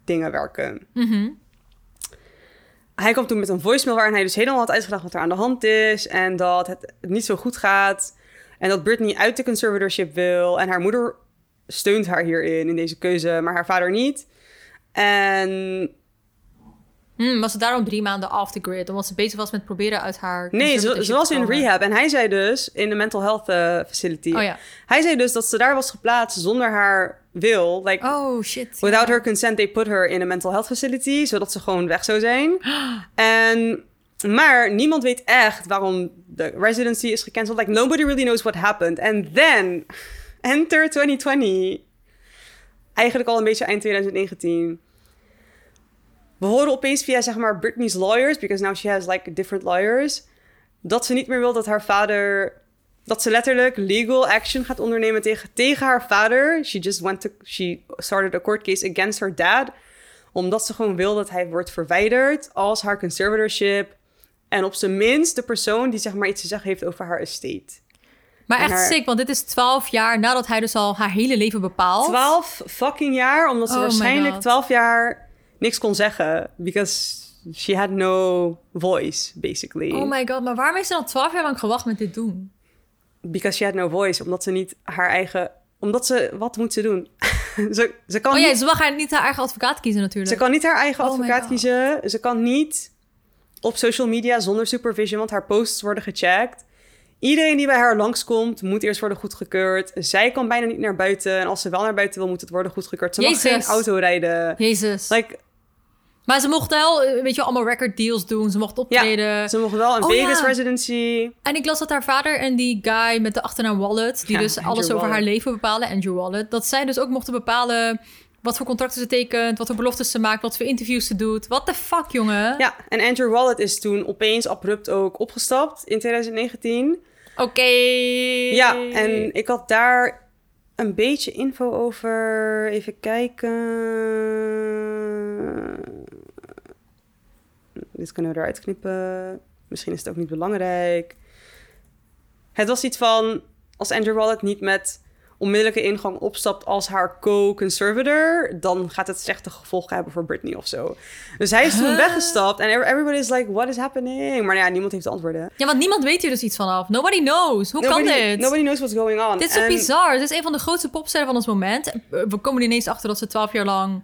dingen werken. Mhm. Hij kwam toen met een voicemail waarin hij dus helemaal had uitgelegd wat er aan de hand is. En dat het niet zo goed gaat. En dat Britney uit de conservatorship wil. En haar moeder steunt haar hierin, in deze keuze, maar haar vader niet. En Hmm, was ze daarom drie maanden off the grid? Omdat ze bezig was met proberen uit haar... nee, ze, was in rehab. En hij zei dus, in de mental health eh, facility. Oh ja. Hij zei dus dat ze daar was geplaatst zonder haar wil. Like, Oh, shit. Without her consent, they put her in a mental health facility, zodat ze gewoon weg zou zijn. En, maar niemand weet echt waarom de residency is gecanceld. Like, nobody really knows what happened. And then, enter 2020. Eigenlijk al een beetje eind 2019. We horen opeens via, zeg maar, Britney's lawyers, because now she has, like, different lawyers, dat ze niet meer wil dat haar vader dat ze letterlijk legal action gaat ondernemen tegen, tegen haar vader. She just went to, she started a court case against her dad. Omdat ze gewoon wil dat hij wordt verwijderd als haar conservatorship. En op zijn minst de persoon die zeg maar iets te zeggen heeft over haar estate. Maar En echt haar- sick, want dit is twaalf jaar nadat hij dus al haar hele leven bepaalt. 12 fucking jaar, omdat ze Oh waarschijnlijk God. 12 jaar niks kon zeggen. Because she had no voice, basically. Oh my god, maar waarom heeft ze dan twaalf jaar lang gewacht met dit doen? Because she had no voice, omdat ze niet haar eigen... Omdat ze... Wat moet ze doen? ze, ze kan Oh ja, niet ze mag haar niet haar eigen advocaat kiezen natuurlijk. Ze kan niet haar eigen Oh advocaat kiezen. Ze kan niet op social media zonder supervision, want haar posts worden gecheckt. Iedereen die bij haar langskomt, moet eerst worden goedgekeurd. Zij kan bijna niet naar buiten. En als ze wel naar buiten wil, moet het worden goedgekeurd. Ze mag geen auto rijden. Jezus. Like, Maar ze mocht wel, eh, weet je, allemaal record deals doen. Ze mocht optreden. ze mocht wel een Oh, Vegas ja. residency. En ik las dat haar vader en die guy met de achternaam Wallet... die Ja, dus Andrew alles over haar leven bepalen, Andrew Wallet... dat zij dus ook mochten bepalen wat voor contracten ze tekent... wat voor beloftes ze maakt, wat voor interviews ze doet. What the fuck, jongen? Ja, en Andrew Wallet is toen opeens abrupt ook opgestapt in 2019. Oké. Ja, en ik had daar een beetje info over. Even kijken. Dit kunnen we eruit knippen. Misschien is het ook niet belangrijk. Het was iets van... Als Andrew Wallet niet met onmiddellijke ingang opstapt als haar co-conservator, dan gaat het slechte gevolgen hebben voor Britney of zo. Dus hij is toen Huh? weggestapt en everybody is like, what is happening? Maar ja, niemand heeft de antwoorden. Ja, want niemand weet hier dus iets vanaf. Nobody knows. Hoe nobody, kan dit? Nobody knows what's going on. Dit is zo bizar. Dit is een van de grootste popsterren van ons moment. We komen er ineens achter dat ze twaalf jaar lang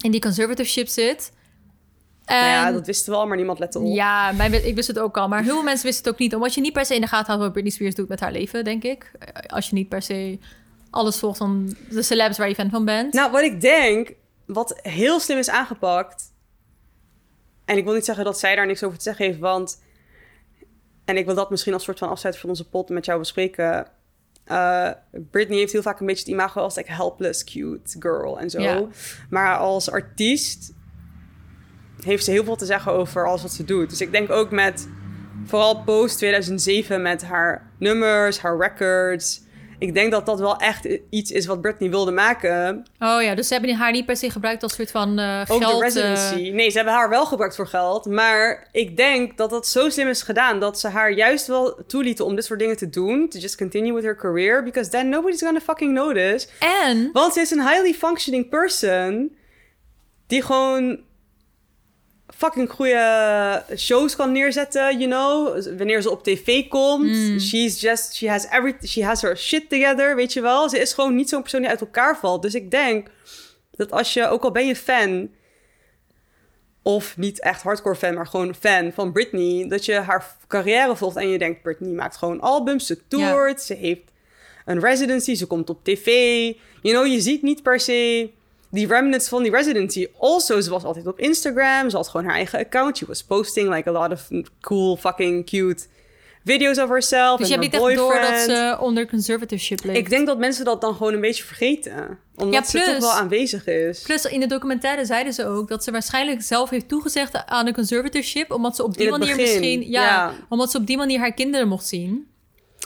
in die conservativeship zit. En Nou ja, dat wisten we al, maar niemand lette op. ja, mijn- ik wist het ook al. Maar heel veel mensen wisten het ook niet. Omdat je niet per se in de gaten houdt wat Britney Spears doet met haar leven, denk ik. Als je niet per se alles volgt van de celebs waar je fan van bent. Nou, wat ik denk, wat heel slim is aangepakt. En ik wil niet zeggen dat zij daar niks over te zeggen heeft, want. En ik wil dat misschien als soort van afsluiten van onze pot met jou bespreken. Eh, Britney heeft heel vaak een beetje het imago als like helpless, cute girl en zo. Ja. Maar als artiest heeft ze heel veel te zeggen over alles wat ze doet. Dus ik denk ook met, vooral post 2007 met haar nummers, haar records. Ik denk dat dat wel echt iets is wat Britney wilde maken. Oh ja, dus ze hebben haar niet per se gebruikt als soort van eh, Ook geld... de eh, residency. Nee, ze hebben haar wel gebruikt voor geld. Maar ik denk dat dat zo slim is gedaan... dat ze haar juist wel toelieten om dit soort dingen te doen. To just continue with her career. Because then nobody's gonna fucking notice. en Want ze is een highly functioning person... die gewoon fucking goede shows kan neerzetten, you know. Wanneer ze op tv komt. Mm. She's just... She has, every, she has her shit together, weet je wel. Ze is gewoon niet zo'n persoon die uit elkaar valt. Dus ik denk dat als je, ook al ben je fan... of niet echt hardcore fan, maar gewoon fan van Britney... dat je haar carrière volgt en je denkt... Britney maakt gewoon albums, ze toert, ze heeft een residency, ze komt op tv. You know, je ziet niet per se die remnants van die residency. Also, ze was altijd op Instagram. Ze had gewoon haar eigen account. She was posting like a lot of cool, fucking cute videos of herself. dus je hebt niet echt door dat ze onder conservativeship leeft. Ik denk dat mensen dat dan gewoon een beetje vergeten. Omdat Ja, ze toch wel aanwezig is. Plus in de documentaire zeiden ze ook dat ze waarschijnlijk zelf heeft toegezegd aan de conservatorship, omdat ze op die manier begin, misschien, ja, ja. omdat ze op die manier haar kinderen mocht zien.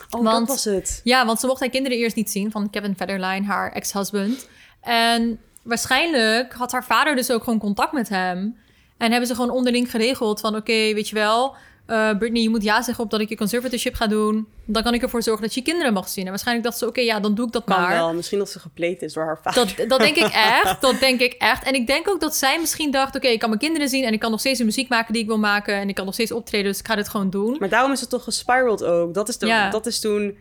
Oh, want- dat was het. Ja, want ze mocht haar kinderen eerst niet zien van Kevin Federline, haar ex-husband. En waarschijnlijk had haar vader dus ook gewoon contact met hem. En hebben ze gewoon onderling geregeld van... oké, weet je wel, eh Britney, je moet ja zeggen op dat ik je conservatorship ga doen. Dan kan ik ervoor zorgen dat je kinderen mag zien. En waarschijnlijk dacht ze, oké, ja, dan doe ik dat Kan maar. wel. Misschien dat ze gepleed is door haar vader. Dat, dat denk ik echt. Dat denk ik echt. En ik denk ook dat zij misschien dacht: oké, ik kan mijn kinderen zien en ik kan nog steeds de muziek maken die ik wil maken en ik kan nog steeds optreden, dus ik ga dit gewoon doen. Maar daarom is het toch gespiraled ook. Dat is, de, Ja. dat is toen...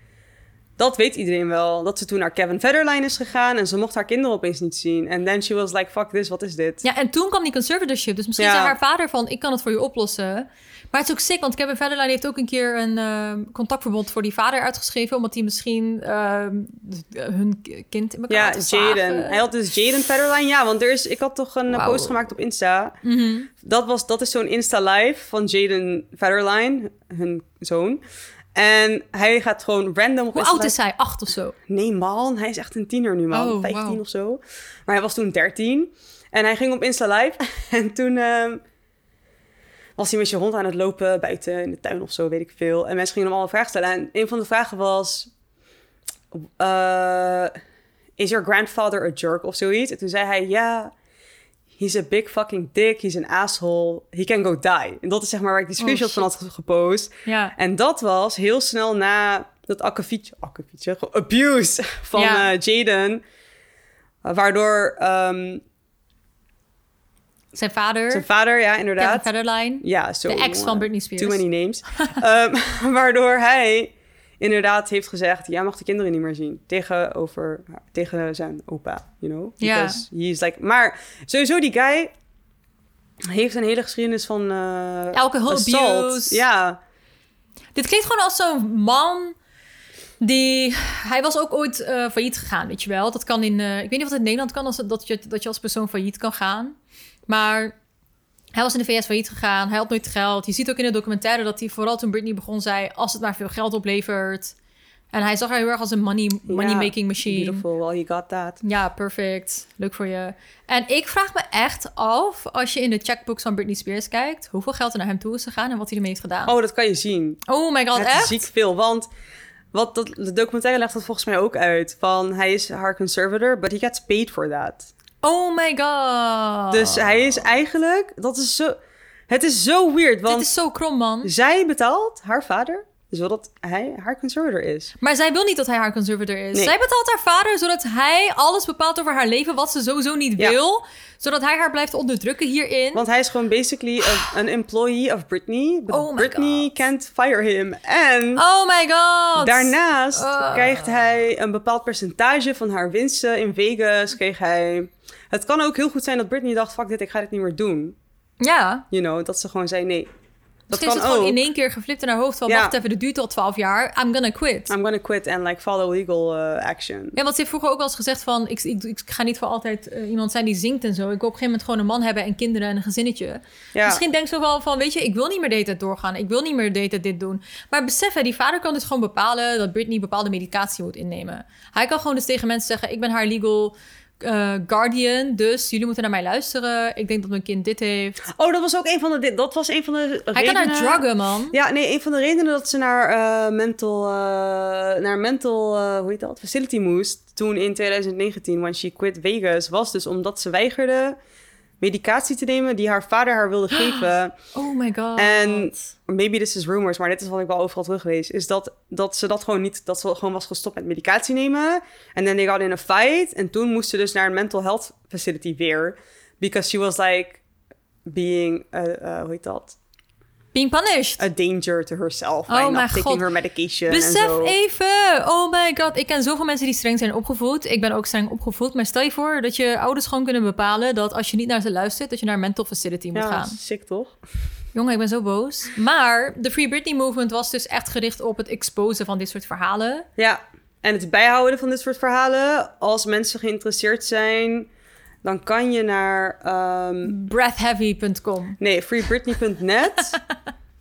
Dat weet iedereen wel. Dat ze toen naar Kevin Federline is gegaan... en ze mocht haar kinderen opeens niet zien. En then she was like, fuck this, wat is dit? Ja, en toen kwam die conservatorship. Dus misschien Ja. zei haar vader van: ik kan het voor je oplossen. Maar het is ook sick, want Kevin Federline heeft ook een keer een eh, contactverbod voor die vader uitgeschreven, omdat hij misschien eh, hun kind in elkaar Ja. Jaden. Hij had dus Jaden Federline. Ja, want er is, ik had toch een eh, post gemaakt op Insta. Mhm. Dat, was, dat is zo'n Insta-live van Jaden Federline, hun zoon. En hij gaat gewoon random Hoe oud is hij? Acht of zo? Nee, man. Hij is echt een tiener nu, man. Oh, 15 wauw. of zo. Maar hij was toen 13. En hij ging op Insta live. En toen ehm, was hij met je hond aan het lopen buiten in de tuin of zo, weet ik veel. En mensen gingen hem allemaal vragen stellen. En een van de vragen was... eh, is your grandfather a jerk of zoiets? En toen zei hij, ja... He's a big fucking dick. He's an asshole. He can go die. En dat is zeg maar waar ik die screenshot Oh, van had ge- gepost. Ja. En dat was heel snel na dat akkefietje, akkefietje, abuse van Ja. eh, Jaden. Uh, waardoor ehm, Zijn vader, zijn vader, ja, Kevin inderdaad. Federline, Ja, zo. de ex van. Britney Spears. Too many names. Ehm, waardoor hij inderdaad heeft gezegd... jij mag de kinderen niet meer zien. Tegenover, tegen zijn opa, you know? Ja. Because he's like... Maar sowieso die guy heeft een hele geschiedenis van... Alcohol assault. abuse. Ja, Dit klinkt gewoon als zo'n man die... Hij was ook ooit eh, failliet gegaan, weet je wel. Dat kan in... eh, ik weet niet of het in Nederland kan, als, dat, je, dat je als persoon failliet kan gaan. Maar hij was in de VS failliet gegaan. Hij had nooit geld. Je ziet ook in de documentaire dat hij vooral toen Britney begon zei... als het maar veel geld oplevert. En hij zag haar heel erg als een money, money making machine. beautiful. Well, you got that. Ja, perfect. Leuk voor je. En ik vraag me echt af, als je in de checkbooks van Britney Spears kijkt... hoeveel geld er naar hem toe is gegaan en wat hij ermee heeft gedaan. Oh, dat kan je zien. Oh my god, het echt? ziek veel. Want wat dat, de documentaire legt dat volgens mij ook uit. Van hij is haar conservator, but he gets paid for that. Oh my god. Dus hij is eigenlijk... Dat is zo... Het is zo weird, want Dit is zo krom, man. zij betaalt haar vader dus wil dat hij haar conservator is. Maar zij wil niet dat hij haar conservator is. Nee. Zij betaalt haar vader zodat hij alles bepaalt over haar leven wat ze sowieso niet Ja. wil. Zodat hij haar blijft onderdrukken hierin. Want hij is gewoon basically an employee of Britney. But Oh my Britney God. can't fire him. En Oh my god. daarnaast krijgt hij een bepaald percentage van haar winsten in Vegas. Kreeg hij... Het kan ook heel goed zijn dat Britney dacht, fuck dit, ik ga dit niet meer doen. Ja. You know, dat ze gewoon zei nee. Dat Misschien is het ook. gewoon in één keer geflipt in haar hoofd van... Ja. wacht even, dit duurt al 12 jaar. I'm gonna quit. I'm gonna quit and like follow legal uh, action. Ja, want ze heeft vroeger ook wel eens gezegd van... ik, ik, ik ga niet voor altijd eh, iemand zijn die zingt en zo. Ik wil op een gegeven moment gewoon een man hebben en kinderen en een gezinnetje. Ja. Misschien denkt ze wel van... weet je, ik wil niet meer de hele tijd doorgaan. Ik wil niet meer de hele tijd dit doen. Maar besef, hè, die vader kan dus gewoon bepalen... dat Britney bepaalde medicatie moet innemen. Hij kan gewoon dus tegen mensen zeggen... ik ben haar legal eh, guardian, dus jullie moeten naar mij luisteren. Ik denk dat mijn kind dit heeft. Oh, dat was ook een van de... Dat was een van de Hij kan haar druggen, man. Ja, nee, een van de redenen dat ze naar eh, mental, eh, naar mental hoe heet dat, facility moest toen in 2019, when she quit Vegas, was dus omdat ze weigerde medicatie te nemen die haar vader haar wilde geven. Oh my god. En maybe this is rumors, maar dit is wat ik wel overal teruglees, is dat, dat ze dat gewoon niet, dat ze gewoon was gestopt met medicatie nemen. En then they got in a fight. En toen moest ze dus naar een mental health facility weer. Because she was like being, uh, uh, hoe heet dat? Being punished. a danger to herself Oh mijn taking god. her medication en Besef zo. even. Oh my god. Ik ken zoveel mensen die streng zijn opgevoed. Ik ben ook streng opgevoed. Maar stel je voor dat je ouders gewoon kunnen bepalen... dat als je niet naar ze luistert... dat je naar een mental facility moet Ja, gaan. sick toch? Jongen, ik ben zo boos. Maar de Free Britney movement was dus echt gericht op het exposen van dit soort verhalen. Ja, en het bijhouden van dit soort verhalen. Als mensen geïnteresseerd zijn, dan kan je naar... ehm, Breathheavy.com. nee, freebritney.net.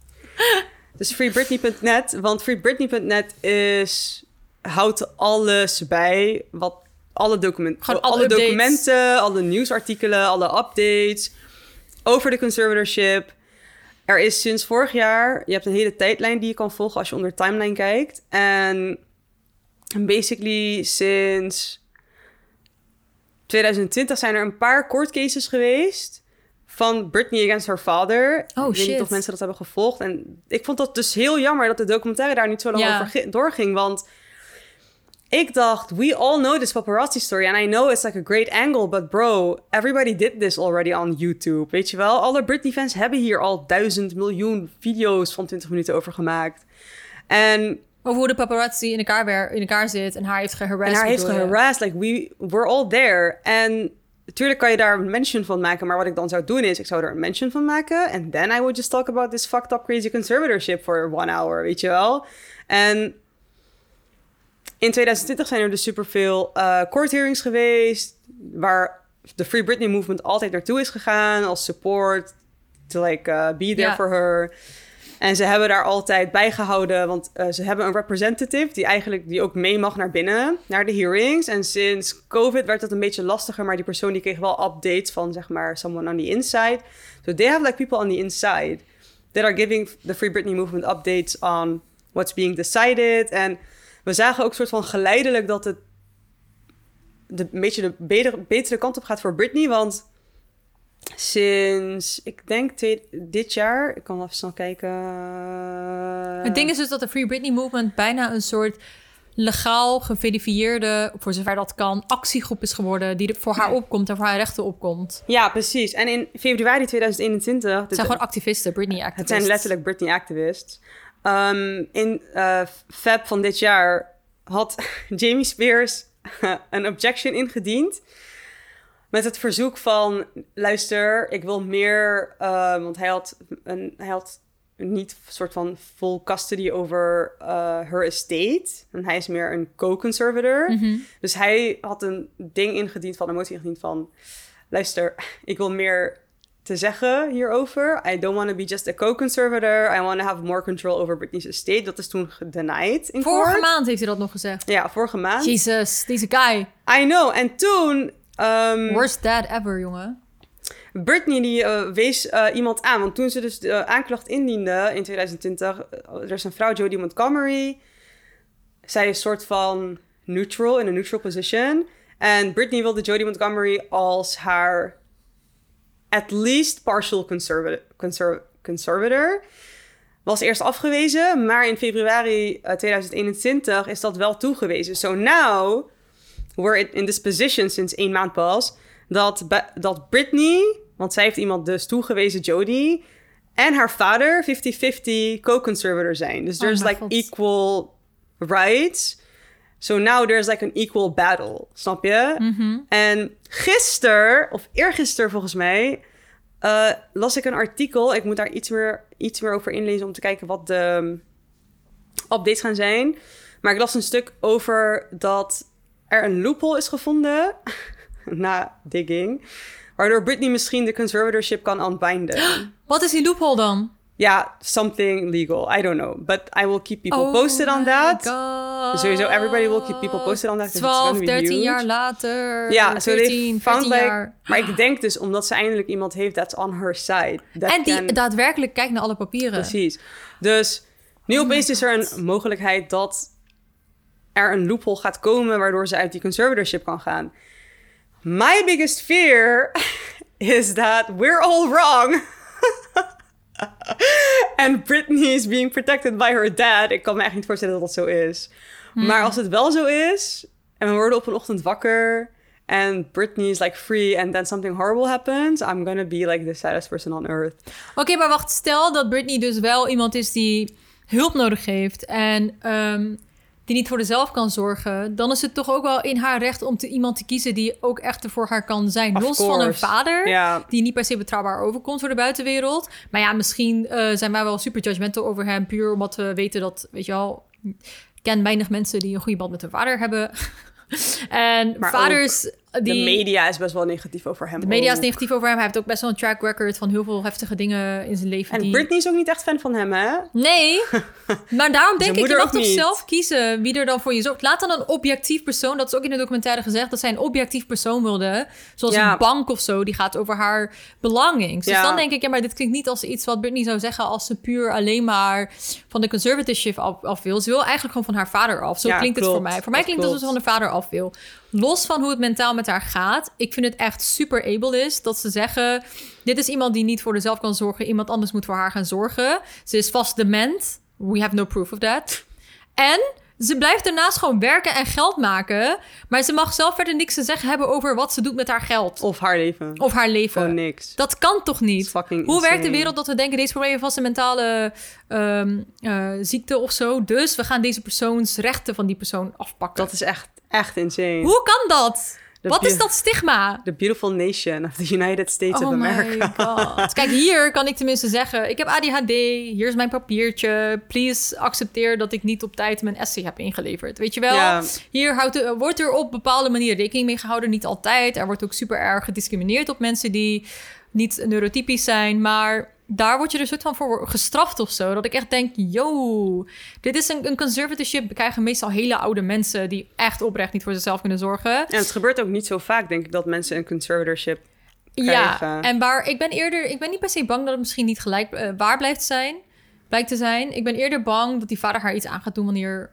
dus freebritney.net, want freebritney.net is... houdt alles bij, wat... Alle, document, Gewoon alle alle documenten, alle nieuwsartikelen, alle updates over de conservatorship. Er is sinds vorig jaar, je hebt een hele tijdlijn die je kan volgen als je onder timeline kijkt. En basically sinds 2020 zijn er een paar court cases geweest van Britney against her father. Oh, ik weet shit. niet of mensen dat hebben gevolgd. En ik vond dat dus heel jammer dat de documentaire daar niet zo lang Ja. over gi- doorging. Want ik dacht, we all know this paparazzi story. And I know it's like a great angle. But bro, everybody did this already on YouTube. Weet je wel? Alle Britney-fans hebben hier al duizend miljoen video's van 20 minuten over gemaakt. En Over hoe de paparazzi in elkaar, weer, in elkaar zit en haar heeft geharasst. en haar heeft geharasst. Like, we were all there. En natuurlijk kan je daar een mention van maken. Maar wat ik dan zou doen is, ik zou er een mention van maken. And then I would just talk about this fucked up crazy conservatorship for one hour. Weet je wel? En in 2020 zijn er dus superveel eh court hearings geweest. Waar de Free Britney movement altijd naartoe is gegaan. Als support. To like uh, be there for her. En ze hebben daar altijd bijgehouden, want eh, ze hebben een representative die eigenlijk die ook mee mag naar binnen, naar de hearings. En sinds COVID werd dat een beetje lastiger, maar die persoon die kreeg wel updates van zeg maar someone on the inside. So they have like people on the inside that are giving the Free Britney movement updates on what's being decided. En we zagen ook soort van geleidelijk dat het de, een beetje de betere, betere kant op gaat voor Britney, want sinds, ik denk dit jaar, ik kan even snel kijken. Het ding is dus dat de Free Britney movement bijna een soort legaal geverifieerde, voor zover dat kan, actiegroep is geworden die voor haar opkomt en voor haar rechten opkomt. Ja, precies. En in februari 2021, Het zijn gewoon activisten, Britney het zijn letterlijk Britney activists. Ehm, in eh Feb van dit jaar had Jamie Spears een objection ingediend. Met het verzoek van, luister, ik wil meer... eh, want hij had, een, hij had niet een soort van full custody over eh her estate. En hij is meer een co-conservator. Mhm. Dus hij had een ding ingediend van, een motie ingediend van... Luister, ik wil meer te zeggen hierover. I don't want to be just a co-conservator. I want to have more control over Britney's estate. Dat is toen gedenied in Vorige court. maand heeft hij dat nog gezegd. Ja, vorige maand. Jesus, deze guy. I know. En toen... ehm, Worst dad ever, jongen. Britney die eh, wees eh, iemand aan. Want toen ze dus de aanklacht indiende in 2020... eh, er is een vrouw, Jodie Montgomery. Zij is een soort van neutral, in een neutral position. En Britney wilde Jodie Montgomery als haar... at least partial conservative, conser- conservator. was eerst afgewezen, maar in februari eh, 2021 is dat wel toegewezen. So now we're in- this position sinds één maand pas dat, dat Britney, want zij heeft iemand dus toegewezen, Jodie, en haar vader 50-50 co-conservator zijn. Dus Oh there's like God. equal rights. So now there's like an equal battle, snap je? Mhm. En gisteren, of eergisteren volgens mij, eh, las ik een artikel. Ik moet daar iets meer, iets meer over inlezen om te kijken wat de um, updates gaan zijn. Maar ik las een stuk over dat er een loophole is gevonden, na digging, waardoor Britney misschien de conservatorship kan ontbinden. Wat is die loophole dan? Ja, something legal. I don't know. But I will keep people Oh posted on that. God. Sowieso, everybody will keep people posted on that, 'cause it's 12, gonna be 13 huge. jaar later. Ja, so 14, they 14 found like... jaar. Maar ik denk dus omdat ze eindelijk iemand heeft that's on her side. That En die can- daadwerkelijk kijkt naar alle papieren. Precies. Dus nu Oh opeens is er een mogelijkheid dat er een loophole gaat komen... waardoor ze uit die conservatorship kan gaan. My biggest fear is that we're all wrong. And Britney is being protected by her dad. Ik kan me echt niet voorstellen dat dat zo is. Hmm. Maar als het wel zo is... en we worden op een ochtend wakker... en Britney is like free... and then something horrible happens... I'm gonna be like the saddest person on earth. Oké, maar wacht. Stel dat Britney dus wel iemand is die hulp nodig heeft en ehm, die niet voor zichzelf kan zorgen, dan is het toch ook wel in haar recht om te, iemand te kiezen die ook echt er voor haar kan zijn. Of Los van een vader, die niet per se betrouwbaar overkomt voor de buitenwereld. Maar ja, misschien eh, zijn wij wel super judgmental over hem, puur omdat we weten dat, weet je wel, ik ken weinig mensen die een goede band met hun vader hebben. en Maar vaders die... De media is best wel negatief over hem. De media is negatief over hem. Hij heeft ook best wel een track record van heel veel heftige dingen in zijn leven. En die... Britney is ook niet echt fan van hem, hè? Nee, maar daarom denk ik, je mag toch niet. zelf kiezen wie er dan voor je zorgt. Laat dan een objectief persoon, dat is ook in de documentaire gezegd, dat zij een objectief persoon wilde. Zoals Ja. een bank of zo, die gaat over haar belongings. Dus Ja. dan denk ik, ja, maar dit klinkt niet als iets wat Britney zou zeggen als ze puur alleen maar van de conservatorship af, af wil. Ze wil eigenlijk gewoon van haar vader af. Zo Ja, klinkt het voor mij. Voor mij klinkt het alsof ze van haar vader af wil. Los van hoe het mentaal met haar gaat. Ik vind het echt super able is dat ze zeggen... dit is iemand die niet voor zichzelf kan zorgen. Iemand anders moet voor haar gaan zorgen. Ze is vast dement. We have no proof of that. En ze blijft daarnaast gewoon werken en geld maken. Maar ze mag zelf verder niks te zeggen hebben over wat ze doet met haar geld. Of haar leven. Of haar leven. Gewoon niks. Dat kan toch niet? fucking Hoe werkt de wereld dat we denken... deze probleem heeft vast een mentale ehm, eh, ziekte of zo. Dus we gaan deze persoons rechten van die persoon afpakken. Dat is echt, echt insane. Hoe kan dat? Wat is dat stigma? The beautiful nation of the United States oh of my America. god. Kijk, hier kan ik tenminste zeggen... ik heb ADHD, hier is mijn papiertje. Please accepteer dat ik niet op tijd mijn essay heb ingeleverd. Weet je wel? Ja. Hier houdt er, wordt er op bepaalde manier rekening mee gehouden. Niet altijd. Er wordt ook super erg gediscrimineerd op mensen die niet neurotypisch zijn. Maar daar word je er soort van voor gestraft of zo. Dat ik echt denk, yo, dit is een, een conservatorship. krijgen meestal hele oude mensen die echt oprecht niet voor zichzelf kunnen zorgen. En het gebeurt ook niet zo vaak, denk ik, dat mensen een conservatorship Ja, krijgen. en waar ik ben eerder, ik ben niet per se bang dat het misschien niet gelijk eh, waar blijft zijn, blijkt te zijn. Ik ben eerder bang dat die vader haar iets aan gaat doen wanneer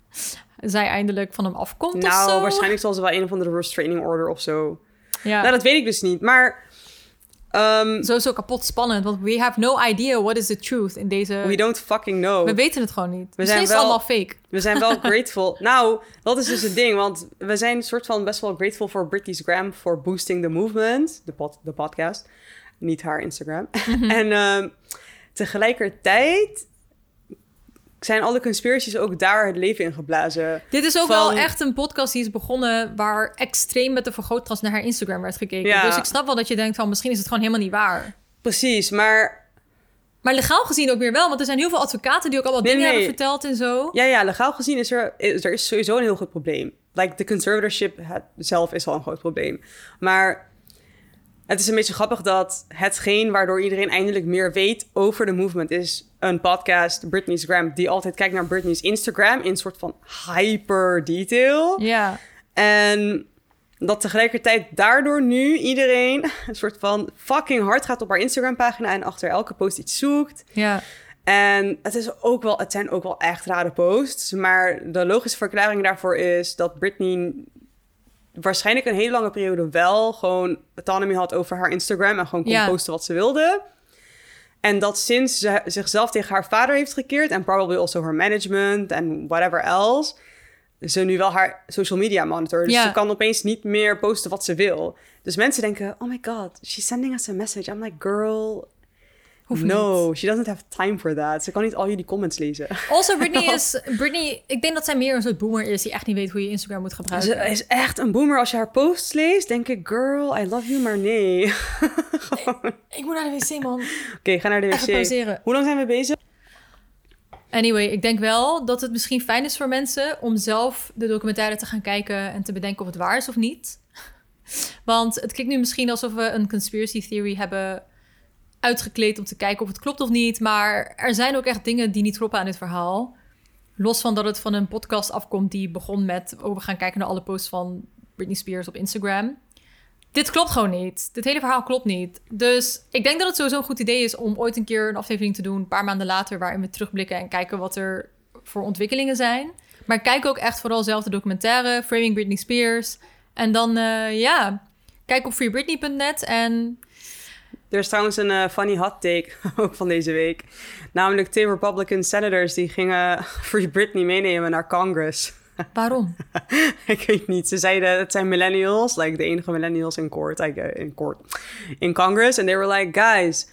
zij eindelijk van hem afkomt of Nou, zo. waarschijnlijk zal ze wel een of andere restraining order of zo. Ja. Nou, dat weet ik dus niet. Maar ehm, Sowieso kapot spannend, want we have no idea what is the truth in deze... we don't fucking know. We weten het gewoon niet. We zijn wel- allemaal fake. We zijn wel grateful. nou, dat is dus het ding. Want we zijn een soort van best wel grateful voor Britney's Gram... voor boosting the movement. De, pod, de podcast. Niet haar Instagram. Mhm. en ehm, tegelijkertijd... zijn alle conspiracies ook daar het leven in geblazen. Dit is ook Van- wel echt een podcast die is begonnen waar extreem met de vergrootglas naar haar Instagram werd gekeken. Ja. Dus ik snap wel dat je denkt van misschien is het gewoon helemaal niet waar. Precies, maar... Maar legaal gezien ook weer wel, want er zijn heel veel advocaten die ook allemaal Nee, dingen nee. hebben verteld en zo. Ja, ja, legaal gezien is er, is, er is sowieso een heel groot probleem. Like, de conservatorship zelf is al een groot probleem. Maar het is een beetje grappig dat hetgeen waardoor iedereen eindelijk meer weet over de movement is een podcast, Britney's Gram, die altijd kijkt naar Britney's Instagram in een soort van hyper detail. Ja. En dat tegelijkertijd daardoor nu iedereen een soort van fucking hard gaat op haar Instagram pagina en achter elke post iets zoekt. Ja. En het, is ook wel, het zijn ook wel echt rare posts. Maar de logische verklaring daarvoor is dat Britney waarschijnlijk een hele lange periode wel gewoon autonomy had over haar Instagram en gewoon kon Ja. posten wat ze wilde. En dat sinds ze zichzelf tegen haar vader heeft gekeerd... en probably also her management en whatever else... ze nu wel haar social media monitor. Dus ze kan opeens niet meer posten wat ze wil. Dus mensen denken, oh my god, she's sending us a message. I'm like, girl, Hoeft no, she doesn't have time for that. Ze kan niet al jullie comments lezen. Also, Britney is... Britney, ik denk dat zij meer een soort boomer is... die echt niet weet hoe je Instagram moet gebruiken. Ze is echt een boomer. Als je haar posts leest, denk ik, girl, I love you, maar nee. Oké, Ik moet naar de wc, man. ga naar de Even wc. pauzeren. Hoe lang zijn we bezig? Anyway, ik denk wel dat het misschien fijn is voor mensen... om zelf de documentaire te gaan kijken... en te bedenken of het waar is of niet. Want het klinkt nu misschien alsof we een conspiracy theory hebben uitgekleed... om te kijken of het klopt of niet. Maar er zijn ook echt dingen die niet kloppen aan dit verhaal. Los van dat het van een podcast afkomt die begon met... oh, we gaan kijken naar alle posts van Britney Spears op Instagram. Dit klopt gewoon niet. Dit hele verhaal klopt niet. Dus ik denk dat het sowieso een goed idee is om ooit een keer een aflevering te doen, een paar maanden later, waarin we terugblikken en kijken wat er voor ontwikkelingen zijn. Maar kijk ook echt vooral zelf de documentaire, Framing Britney Spears. En dan, eh, ja, kijk op freebritney.net en Er is trouwens een eh, funny hot take ook van deze week. Namelijk twee Republican senators die gingen Free Britney meenemen naar Congress. waarom? ik weet niet. Ze zeiden het zijn millennials, like de enige millennials in court, like, uh, in court, in Congress. And they were like, guys,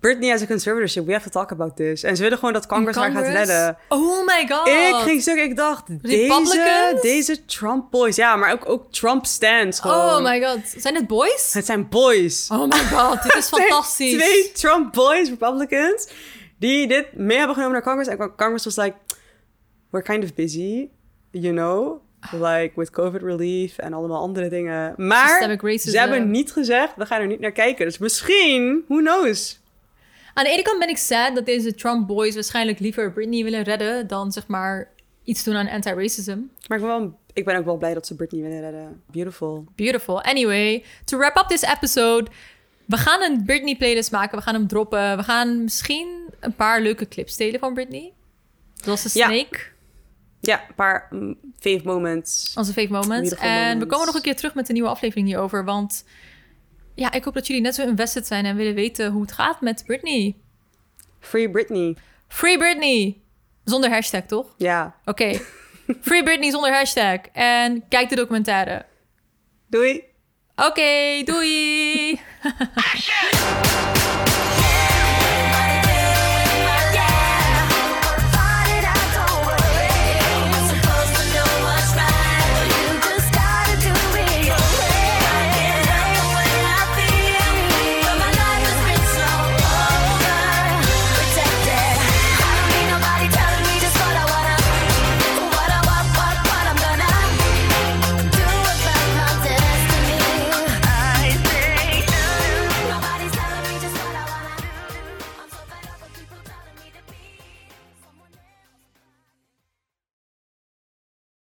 Britney has a conservatorship. We have to talk about this. En ze willen gewoon dat Congress, haar gaat redden. Oh my god! Ik ging stuk, ik dacht, deze, deze Trump boys. Ja, maar ook, ook Trump stands gewoon. Oh my god. Zijn het boys? Het zijn boys. Oh my god, dit is fantastisch. Twee Trump boys, Republicans, die dit mee hebben genomen naar Congress. En Congress was like, we're kind of busy, you know, like with COVID relief en allemaal andere dingen. Maar ze hebben niet gezegd, we gaan er niet naar kijken. Dus misschien, who knows? Aan de ene kant ben ik sad dat deze Trump boys waarschijnlijk liever Britney willen redden dan zeg maar iets doen aan anti-racism. Maar ik ben, wel, ik ben ook wel blij dat ze Britney willen redden. Beautiful. Beautiful. Anyway, to wrap up this episode. We gaan een Britney playlist maken. We gaan hem droppen. We gaan misschien een paar leuke clips delen van Britney. Zoals de Ja. Snake. Ja, een paar mm, fave moments. Onze fave moments. Beautiful en we komen nog een keer terug met een nieuwe aflevering hierover. Want ja, ik hoop dat jullie net zo invested zijn en willen weten hoe het gaat met Britney. Free Britney. Free Britney. Zonder hashtag, toch? Ja. Oké. Free Britney zonder hashtag. En kijk de documentaire. Doei. Oké, doei!